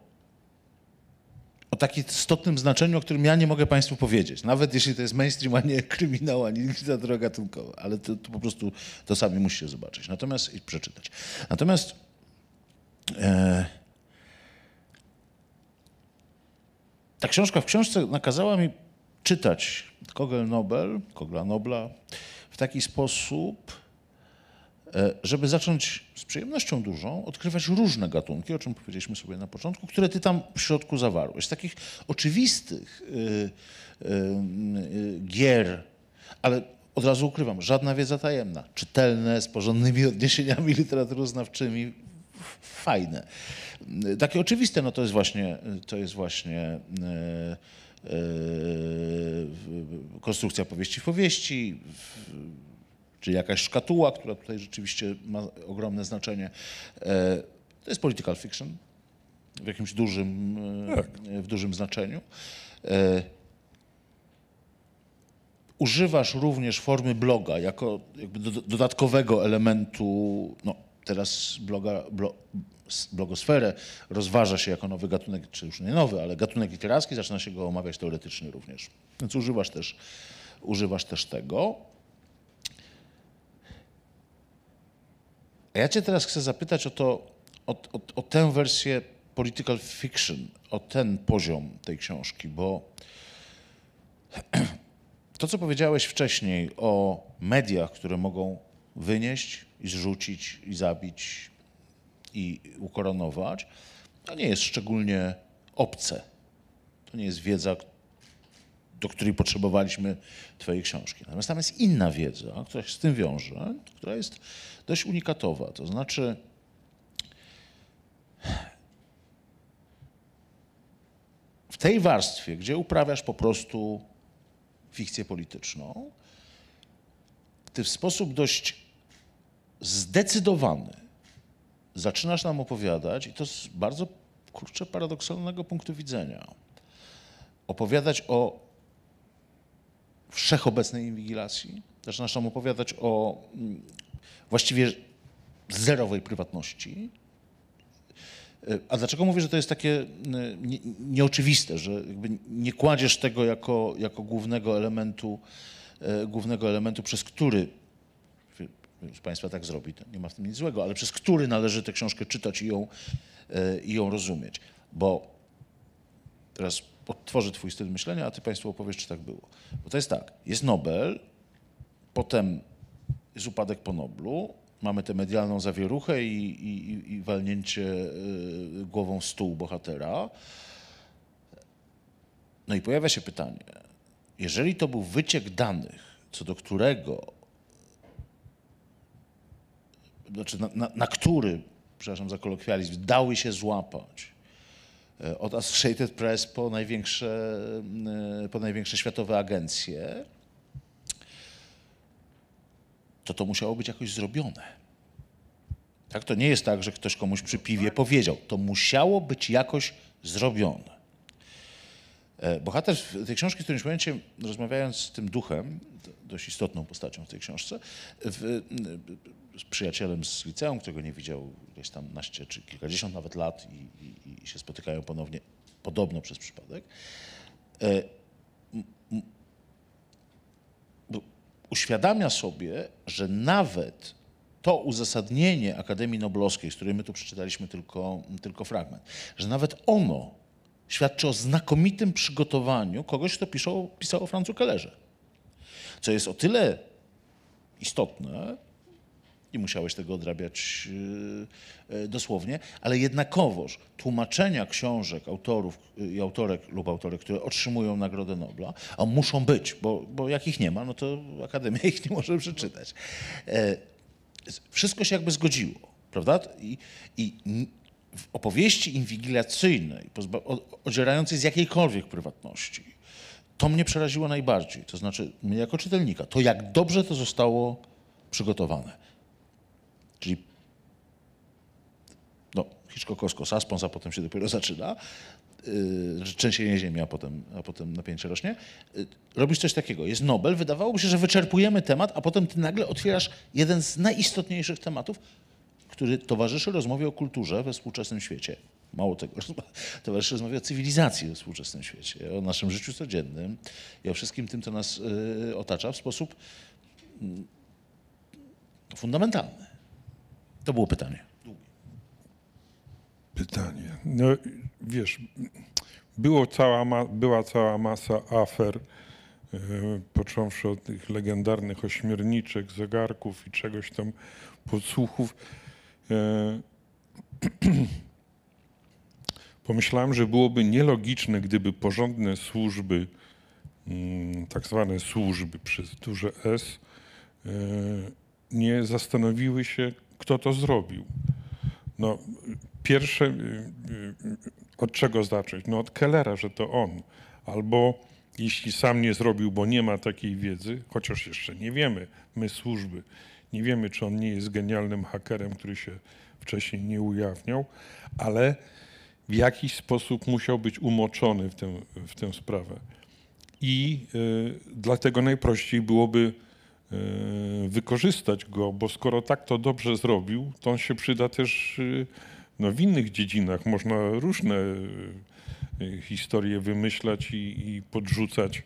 o takim istotnym znaczeniu, o którym ja nie mogę Państwu powiedzieć, nawet jeśli to jest mainstream, a nie kryminał, ani literatura gatunkowa, ale to, to po prostu to sami musicie zobaczyć. Natomiast, i przeczytać. Natomiast e, ta książka w książce nakazała mi czytać Kogel Nobel, Kogla Nobla w taki sposób, żeby zacząć z przyjemnością dużą odkrywać różne gatunki, o czym powiedzieliśmy sobie na początku, które ty tam w środku zawarłeś. Z takich oczywistych y, y, y, gier, ale od razu ukrywam, żadna wiedza tajemna, czytelne, z porządnymi odniesieniami literaturoznawczymi, fajne. Takie oczywiste, no to jest właśnie, to jest właśnie konstrukcja powieści w powieści, czy jakaś szkatuła, która tutaj rzeczywiście ma ogromne znaczenie. E, To jest political fiction w jakimś dużym, e, Tak. w dużym znaczeniu. E, używasz również formy bloga jako do, dodatkowego elementu, no teraz bloga, blo, blogosferę rozważa się jako nowy gatunek, czy już nie nowy, ale gatunek literacki, zaczyna się go omawiać teoretycznie również. Więc używasz też, używasz też tego. A ja cię teraz chcę zapytać o to, o, o, o tę wersję political fiction, o ten poziom tej książki, bo to, co powiedziałeś wcześniej o mediach, które mogą wynieść i zrzucić i zabić i ukoronować, to nie jest szczególnie obce. To nie jest wiedza, do której potrzebowaliśmy Twojej książki. Natomiast tam jest inna wiedza, która się z tym wiąże, która jest dość unikatowa. To znaczy, w tej warstwie, gdzie uprawiasz po prostu fikcję polityczną, ty w sposób dość zdecydowany zaczynasz nam opowiadać, i to z bardzo kurczę paradoksalnego punktu widzenia, opowiadać o wszechobecnej inwigilacji. Zaczynasz nam opowiadać o mm, właściwie zerowej prywatności. Y, A dlaczego mówię, że to jest takie nie, nieoczywiste, że nie kładziesz tego jako, jako głównego elementu, y, głównego elementu, przez który z Państwa tak zrobi, nie ma w tym nic złego, ale przez który należy tę książkę czytać i ją, y, i ją rozumieć. Bo teraz odtworzę Twój styl myślenia, a Ty Państwu opowiesz, czy tak było. Bo to jest tak, jest Nobel, potem jest upadek po Noblu, mamy tę medialną zawieruchę i, i, i- walnięcie y, głową w stół bohatera. No i pojawia się pytanie, jeżeli to był wyciek danych, co do którego, znaczy na, na, na który, przepraszam za kolokwializm, dały się złapać od Associated Press po największe, e, po największe światowe agencje, to to musiało być jakoś zrobione. Tak? To nie jest tak, że ktoś komuś przy piwie powiedział. To musiało być jakoś zrobione. E, Bohater w tej książki, z którymś momencie, rozmawiając z tym duchem, dość istotną postacią w tej książce, w, z przyjacielem z liceum, którego nie widział gdzieś tam naście czy kilkadziesiąt nawet lat i, i, i się spotykają ponownie, podobno przez przypadek, e, bo uświadamia sobie, że nawet to uzasadnienie Akademii Noblowskiej, z której my tu przeczytaliśmy tylko, tylko fragment, że nawet ono świadczy o znakomitym przygotowaniu kogoś, kto pisał o Francu Kellerze. Co jest o tyle istotne, i musiałeś tego odrabiać yy, yy, dosłownie, ale jednakowoż tłumaczenia książek autorów yy, i autorek lub autorek, które otrzymują Nagrodę Nobla, a muszą być, bo, bo jak ich nie ma, no to Akademia ich nie może przeczytać. E, wszystko się jakby zgodziło, prawda? I, i w opowieści inwigilacyjnej, odzierającej z jakiejkolwiek prywatności, to mnie przeraziło najbardziej. To znaczy, mnie jako czytelnika, to jak dobrze to zostało przygotowane. Czyli no, Hitchcockowsko suspens, a potem się dopiero zaczyna. Że trzęsienie ziemi, a potem, a potem napięcie rośnie. Yy, robisz coś takiego. Jest Nobel, wydawałoby się, że wyczerpujemy temat, a potem ty nagle otwierasz jeden z najistotniejszych tematów, który towarzyszy rozmowie o kulturze we współczesnym świecie. Mało tego, towarzyszy rozmowie o cywilizacji we współczesnym świecie, o naszym życiu codziennym i o wszystkim tym, co nas yy, otacza w sposób mm, fundamentalny. To było pytanie. Pytanie. No wiesz, było cała była cała masa afer, e, począwszy od tych legendarnych ośmiorniczek, zegarków i czegoś tam, podsłuchów. E, pomyślałem, że byłoby nielogiczne, gdyby porządne służby, mm, tak zwane służby przez duże S, e, nie zastanowiły się, kto to zrobił. No, pierwsze, y, y, od czego zacząć? No od Kellera, że to on. Albo jeśli sam nie zrobił, bo nie ma takiej wiedzy, chociaż jeszcze nie wiemy, my służby, nie wiemy, czy on nie jest genialnym hakerem, który się wcześniej nie ujawniał, ale w jakiś sposób musiał być umoczony w tę, w tę sprawę. I y, dlatego najprościej byłoby wykorzystać go, bo skoro tak to dobrze zrobił, to on się przyda też y, no, w innych dziedzinach. Można różne y, historie wymyślać i, i podrzucać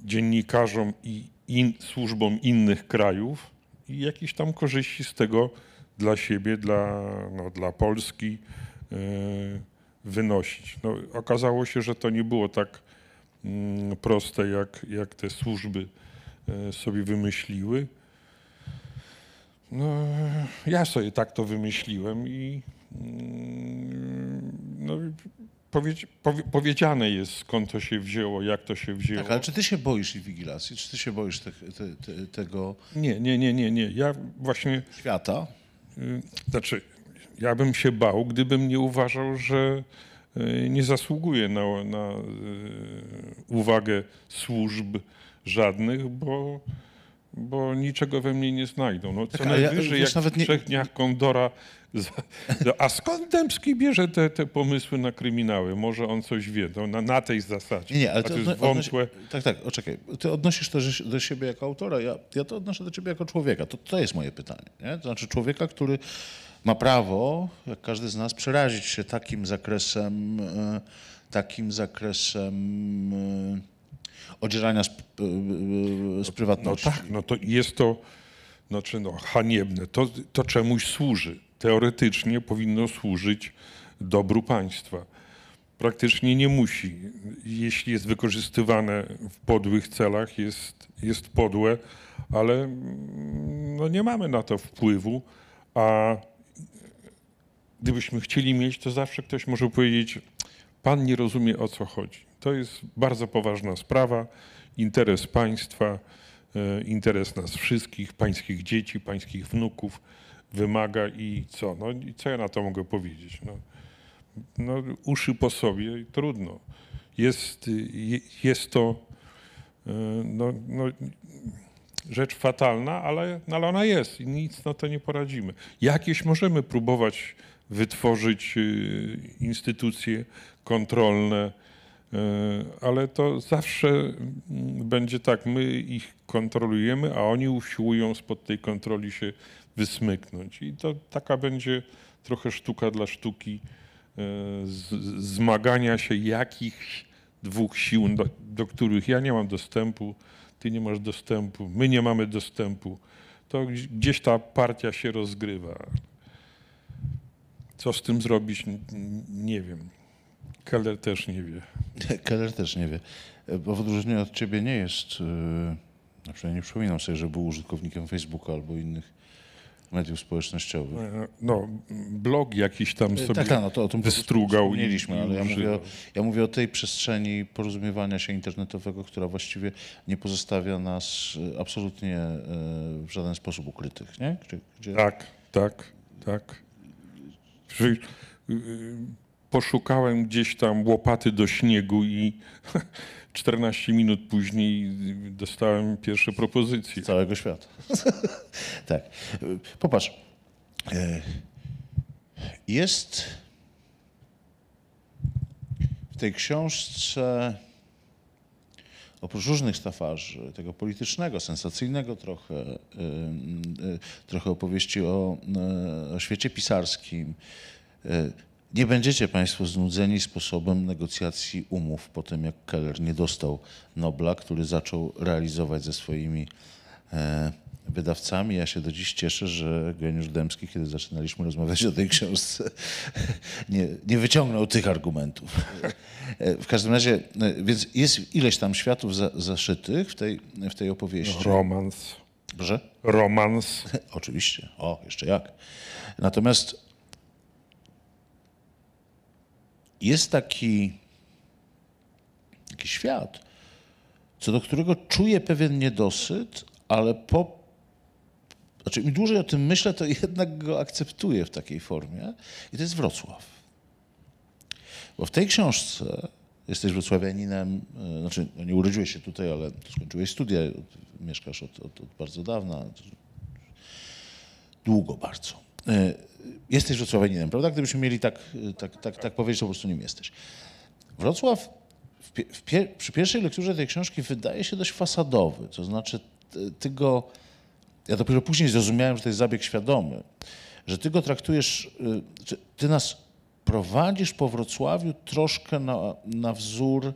dziennikarzom i in, służbom innych krajów i jakieś tam korzyści z tego dla siebie, dla, no, dla Polski wynosić. No, okazało się, że to nie było tak proste, jak, jak te służby y, sobie wymyśliły. No, ja sobie tak to wymyśliłem i mm, no, powiedz, powie, powiedziane jest, skąd to się wzięło, jak to się wzięło. Tak, ale czy ty się boisz inwigilacji? Czy ty się boisz te, te, te, tego Nie, nie, nie, nie, nie. Ja właśnie, świata? y, znaczy, ja bym się bał, gdybym nie uważał, że nie zasługuję na, na y, uwagę służb żadnych, bo, bo niczego we mnie nie znajdą. No, co Tak, ja- najwyżej, wiesz, jak nawet w nie- trzech dniach Kondora. A skąd Dębski bierze te, te pomysły na kryminały? Może on coś wie, no, na, na tej zasadzie. Nie, nie, ale ty to jest odnosi- wątłe. Tak, tak, oczekaj. Ty odnosisz to do siebie jako autora, ja, ja to odnoszę do ciebie jako człowieka. To, to jest moje pytanie. Nie? To znaczy człowieka, który ma prawo, jak każdy z nas, przerazić się takim zakresem, e, takim zakresem e, odzierania z, e, e, z No prywatności. tak, no to jest to znaczy no, haniebne. To, to czemuś służy. Teoretycznie powinno służyć dobru państwa. Praktycznie nie musi. Jeśli jest wykorzystywane w podłych celach, jest, jest podłe, ale mm, no, nie mamy na to wpływu, a gdybyśmy chcieli mieć, to zawsze ktoś może powiedzieć, pan nie rozumie o co chodzi. To jest bardzo poważna sprawa, interes państwa, e, interes nas wszystkich, pańskich dzieci, pańskich wnuków wymaga i co? No i co ja na to mogę powiedzieć? No, no uszy po sobie, trudno. Jest, je- jest to e, no, no, rzecz fatalna, ale, no, ale ona jest i nic na to nie poradzimy. Jakieś możemy próbować wytworzyć y, instytucje kontrolne, y, ale to zawsze mm, będzie tak, my ich kontrolujemy, a oni usiłują spod tej kontroli się wysmyknąć. I to taka będzie trochę sztuka dla sztuki y, z, zmagania się jakichś dwóch sił, do, do których ja nie mam dostępu, ty nie masz dostępu, my nie mamy dostępu. To gdzieś- ta partia się rozgrywa. Co z tym zrobić, nie wiem. Keller też nie wie. Keller też nie wie, bo w odróżnieniu od ciebie nie jest, yy, na przykład nie przypominam sobie, że był użytkownikiem Facebooka albo innych mediów społecznościowych. E, No, blog jakiś tam sobie tak, tak, no to o tym wystrugał. Wspomnieliśmy, i ale ja mówię, o, ja mówię o tej przestrzeni porozumiewania się internetowego, która właściwie nie pozostawia nas e, absolutnie e, w żaden sposób ukrytych, nie? Gdzie, gdzie... Tak, tak, tak. Y, y, Poszukałem gdzieś tam łopaty do śniegu i 14 minut później dostałem pierwsze propozycje. całego świata. tak. E, Popatrz. E, Jest w tej książce oprócz różnych stafarzy, tego politycznego, sensacyjnego trochę, y, y, trochę opowieści o, o świecie pisarskim, nie będziecie Państwo znudzeni sposobem negocjacji umów po tym, jak Keller nie dostał Nobla, który zaczął realizować ze swoimi e, wydawcami. Ja się do dziś cieszę, że Geniusz Dębski, kiedy zaczynaliśmy rozmawiać o tej książce, nie, nie wyciągnął tych argumentów. E, W każdym razie, e, więc jest ileś tam światów za, zaszytych w tej, w tej opowieści. Romans. Proszę? Romans. Oczywiście. O, jeszcze jak. Natomiast jest taki, taki świat, co do którego czuję pewien niedosyt, ale po. Znaczy, im dłużej o tym myślę, to jednak go akceptuję w takiej formie. I to jest Wrocław. Bo w tej książce jesteś wrocławianinem, e, znaczy no nie urodziłeś się tutaj, ale skończyłeś studia, mieszkasz od, od, od bardzo dawna, długo bardzo. E, Jesteś wrocławianinem, prawda? Gdybyśmy mieli tak, e, tak, tak, tak powiedzieć, to po prostu nim jesteś. Wrocław w, w przy pierwszej lekturze tej książki wydaje się dość fasadowy. To znaczy, ty, ty go. Ja dopiero później zrozumiałem, że to jest zabieg świadomy, że ty go traktujesz, ty nas prowadzisz po Wrocławiu troszkę na, na wzór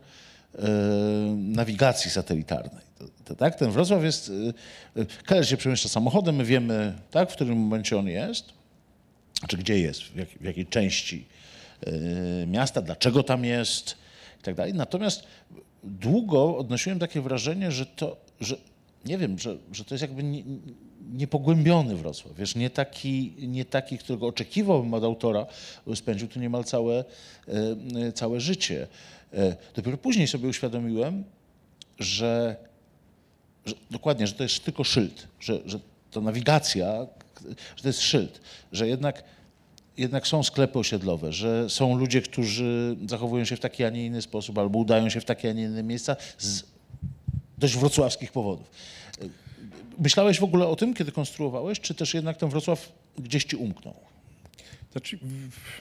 nawigacji satelitarnej. To, to, tak? Ten Wrocław jest. Keller się przemieszcza samochodem, my wiemy, tak, w którym momencie on jest, czy gdzie jest, w, jak, w jakiej części y, miasta, dlaczego tam jest? I tak dalej. Natomiast długo odnosiłem takie wrażenie, że to, że nie wiem, że, że to jest jakby nie, niepogłębiony Wrocław, wiesz, nie taki, nie taki, którego oczekiwałbym od autora, spędził tu niemal całe, y, całe życie. Y, Dopiero później sobie uświadomiłem, że, że dokładnie, że to jest tylko szyld, że, że to nawigacja, że to jest szyld, że jednak, jednak są sklepy osiedlowe, że są ludzie, którzy zachowują się w taki, a nie inny sposób, albo udają się w takie, a nie inne miejsca z dość wrocławskich powodów. Myślałeś w ogóle o tym, kiedy konstruowałeś, czy też jednak ten Wrocław gdzieś ci umknął? Znaczy,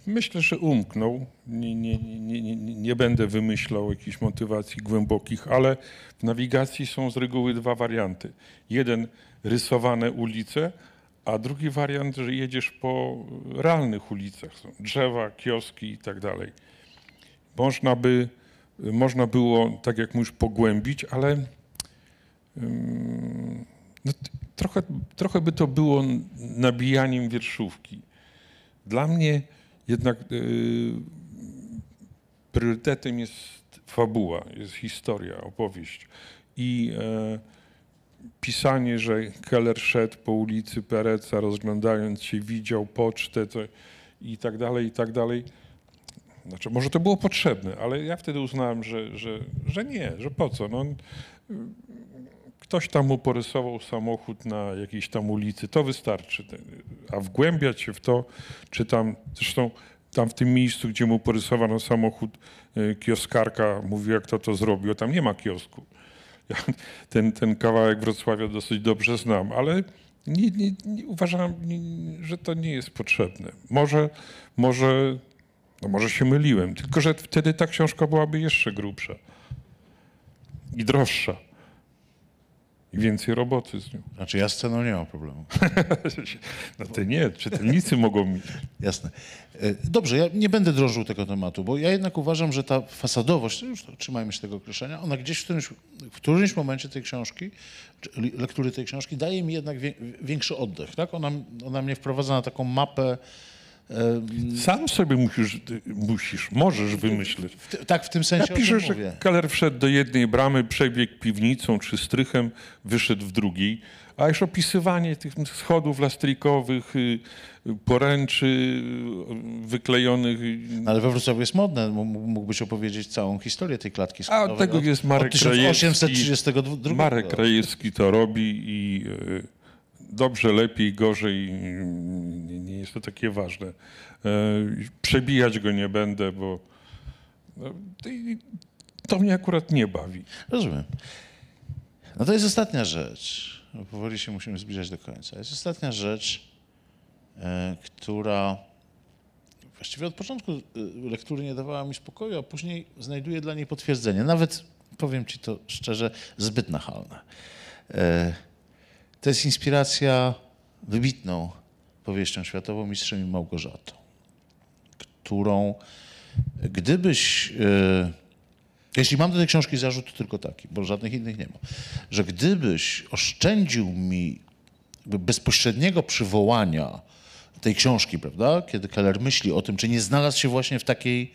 myślę, że umknął. Nie, nie, nie, nie- nie będę wymyślał jakichś motywacji głębokich, ale w nawigacji są z reguły dwa warianty. Jeden rysowane ulice, a drugi wariant, że jedziesz po realnych ulicach. Są drzewa, kioski i tak dalej. Można by, można było, tak jak mówisz, pogłębić, ale ym, no, trochę, trochę by to było nabijaniem wierszówki. Dla mnie jednak y, priorytetem jest fabuła, jest historia, opowieść. I e, pisanie, że Keller szedł po ulicy Pereca, rozglądając się, widział pocztę to, i tak dalej, i tak dalej. Znaczy, może to było potrzebne, ale ja wtedy uznałem, że, że, że nie, że po co. No, ktoś tam mu porysował samochód na jakiejś tam ulicy, to wystarczy. A wgłębiać się w to, czy tam, zresztą tam w tym miejscu, gdzie mu porysowano samochód, y, kioskarka mówiła, kto to zrobił, tam nie ma kiosku. Ja ten, ten kawałek Wrocławia dosyć dobrze znam, ale nie, nie, nie, uważam, że to nie jest potrzebne. Może, może, no może się myliłem, tylko że wtedy ta książka byłaby jeszcze grubsza i droższa. I więcej roboty z nią. Znaczy ja z ceną nie mam problemu. No ty nie, czytelnicy mogą mieć. Jasne. E, Dobrze, ja nie będę drążył tego tematu, bo ja jednak uważam, że ta fasadowość, już to, trzymajmy się tego określenia, ona gdzieś w którymś, w którymś momencie tej książki, lektury tej książki, daje mi jednak większy oddech. Tak? Ona, ona mnie wprowadza na taką mapę, Sam sobie musisz, musisz możesz wymyśleć. w, tak w tym sensie, Ja piszę, że mówię. Keller wszedł do jednej bramy, przebiegł piwnicą czy strychem, wyszedł w drugiej. A już opisywanie tych schodów lastrikowych, y, poręczy y, wyklejonych. y, ale we Wrocławiu jest modne, mógłbyś opowiedzieć całą historię tej klatki A schodowej od tego jest Marek od Krajewski. 1832 Marek. Krajewski to robi i dobrze, lepiej, gorzej, nie, nie jest to takie ważne. Y, Przebijać go nie będę, bo no, to mnie akurat nie bawi. Rozumiem. No to jest ostatnia rzecz. bo Powoli się musimy zbliżać do końca. Jest ostatnia rzecz, e, która właściwie od początku e, lektury nie dawała mi spokoju, a później znajduję dla niej potwierdzenie. Nawet, powiem ci to szczerze, zbyt nachalne. To jest inspiracja wybitną powieścią światową Mistrzem i Małgorzatą, którą gdybyś... E, jeśli mam do tej książki zarzut, to tylko taki, bo żadnych innych nie ma. Że gdybyś oszczędził mi bezpośredniego przywołania tej książki, prawda, kiedy Keller myśli o tym, czy nie znalazł się właśnie w takiej,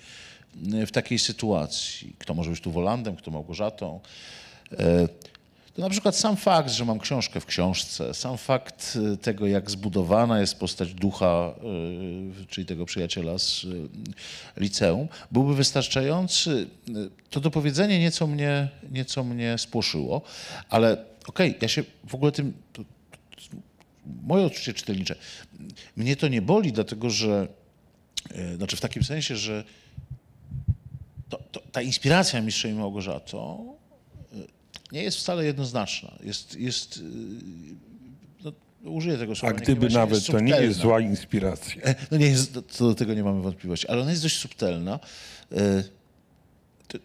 w takiej sytuacji, kto może być tu Wolandem, kto Małgorzatą, e, to na przykład sam fakt, że mam książkę w książce, sam fakt y, tego, jak zbudowana jest postać ducha, y, czyli tego przyjaciela z y, liceum, byłby wystarczający. To dopowiedzenie nieco mnie, nieco mnie spłoszyło, ale okej, ja się w ogóle tym. To, to, moje odczucie czytelnicze. Mnie to nie boli, dlatego że. Znaczy w takim sensie, że to, ta inspiracja Mistrzem i Małgorzatą nie jest wcale jednoznaczna. Jest, jest y, no, użyję tego A słowa. gdyby niekiedy, nawet to nie jest zła inspiracja. E, No nie jest, co do tego nie mamy wątpliwości, ale ona jest dość subtelna. E, To,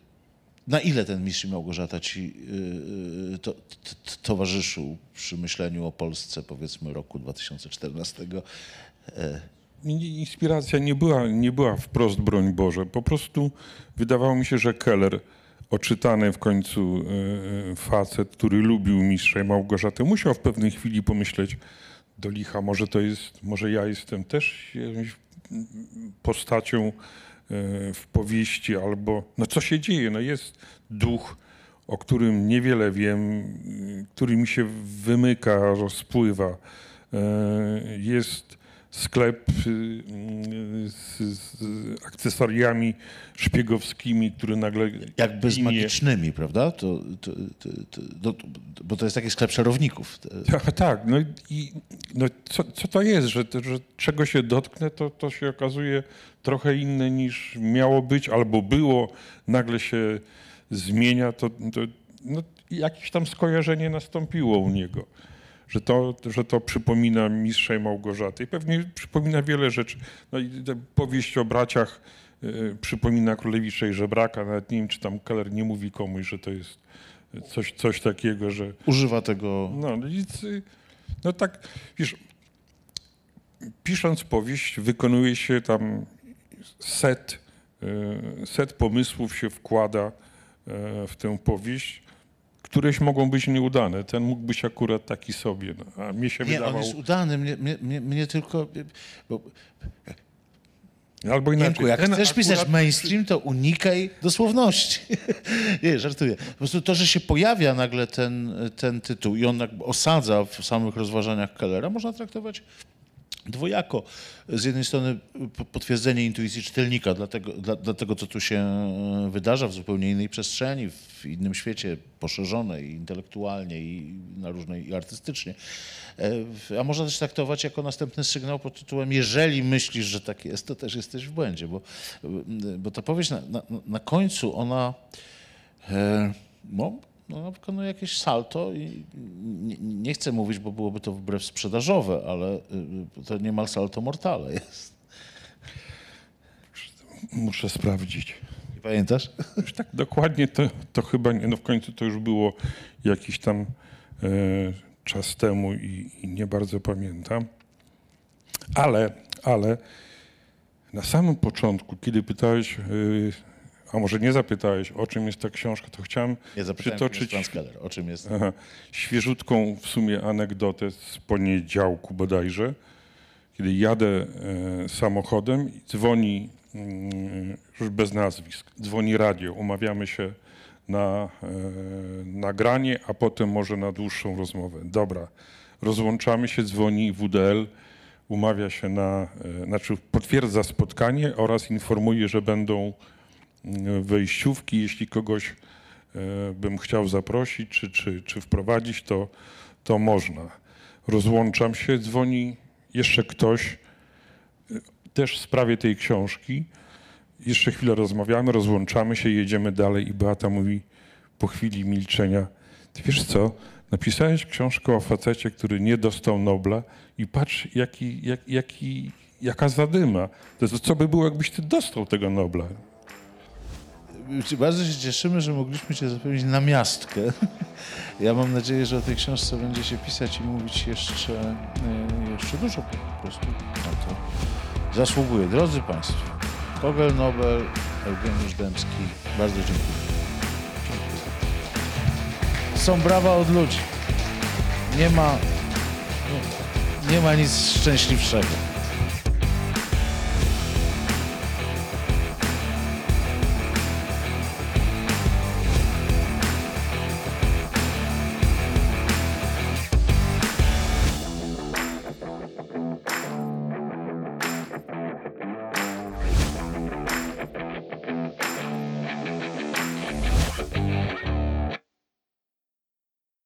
Na ile ten mistrz Małgorzata ci yy, to, to, towarzyszył przy myśleniu o Polsce, powiedzmy, roku 2014? Nie- Inspiracja nie była, nie była wprost, broń Boże. Po prostu wydawało mi się, że Keller, oczytany w końcu e, facet, który lubił mistrza i Małgorzatę, musiał w pewnej chwili pomyśleć do licha, może to jest, może ja jestem też postacią e, w powieści, albo no co się dzieje? No jest duch, o którym niewiele wiem, który mi się wymyka, rozpływa. E, Jest sklep y, y, z, z akcesoriami szpiegowskimi, który nagle Jakby z magicznymi, prawda? To, to, to, bo to jest taki sklep czarowników. Tak, tak. No i no co, co to jest, że, że czego się dotknę, to, to się okazuje trochę inne niż miało być albo było, nagle się zmienia, to, to no, jakieś tam skojarzenie nastąpiło u niego. Że to, że to przypomina mistrza i Małgorzaty. I pewnie przypomina wiele rzeczy. No i powieść o braciach y, przypomina Królewicza i Żebraka. Nawet nie wiem, czy tam Keller nie mówi komuś, że to jest coś, coś takiego, że Używa tego. no, nic, y, no tak, wiesz, pisząc powieść, wykonuje się tam set, y, set pomysłów się wkłada y, w tę powieść, któreś mogą być nieudane. Ten mógł być akurat taki sobie, no, a mnie się Nie, on wydawał... jest udany. Mnie, mnie, mnie, mnie tylko. Bo, Albo inaczej. Janku, jak chcesz pisać akurat- mainstream, to unikaj dosłowności. Nie, żartuję. Po prostu to, że się pojawia nagle ten, ten tytuł i on osadza w samych rozważaniach Kellera, można traktować dwojako. Z jednej strony potwierdzenie intuicji czytelnika dla tego, dla, dla tego, co tu się wydarza w zupełnie innej przestrzeni, w innym świecie, poszerzonej intelektualnie i na różnej i artystycznie. E, A można też traktować jako następny sygnał pod tytułem jeżeli myślisz, że tak jest, to też jesteś w błędzie, bo, bo ta powieść na, na, na końcu ona e, no, no, wykonuje jakieś salto i nie, nie chcę mówić, bo byłoby to wbrew sprzedażowe, ale y, to niemal salto mortale jest. Muszę sprawdzić. Nie pamiętasz? Już tak dokładnie to, to chyba nie, no w końcu to już było jakiś tam e, czas temu i, i nie bardzo pamiętam. Ale, ale na samym początku, kiedy pytałeś, e, a może nie zapytałeś, o czym jest ta książka, to chciałem jest przytoczyć o czym jest. Aha. Świeżutką w sumie anegdotę z poniedziałku bodajże, kiedy jadę e, samochodem i dzwoni, mm, już bez nazwisk, dzwoni radio, umawiamy się na e, nagranie, a potem może na dłuższą rozmowę. Dobra, rozłączamy się, dzwoni WDL, umawia się na, e, znaczy potwierdza spotkanie oraz informuje, że będą wejściówki, jeśli kogoś e, bym chciał zaprosić czy, czy, czy wprowadzić, to, to można. Rozłączam się, dzwoni jeszcze ktoś, e, też w sprawie tej książki. Jeszcze chwilę rozmawiamy, rozłączamy się, jedziemy dalej i Beata mówi po chwili milczenia, ty wiesz co, napisałeś książkę o facecie, który nie dostał Nobla i patrz jaki, jak, jaki, jaka zadyma. To, co by było, jakbyś ty dostał tego Nobla? Bardzo się cieszymy, że mogliśmy Cię zapełnić na miastkę. Ja mam nadzieję, że o tej książce będzie się pisać i mówić jeszcze, e, jeszcze dużo po prostu na to. Zasługuje. Drodzy Państwo, Kogel Nobel, Eugeniusz Dębski, bardzo dziękuję. Są brawa od ludzi. Nie ma, nie ma nic szczęśliwszego.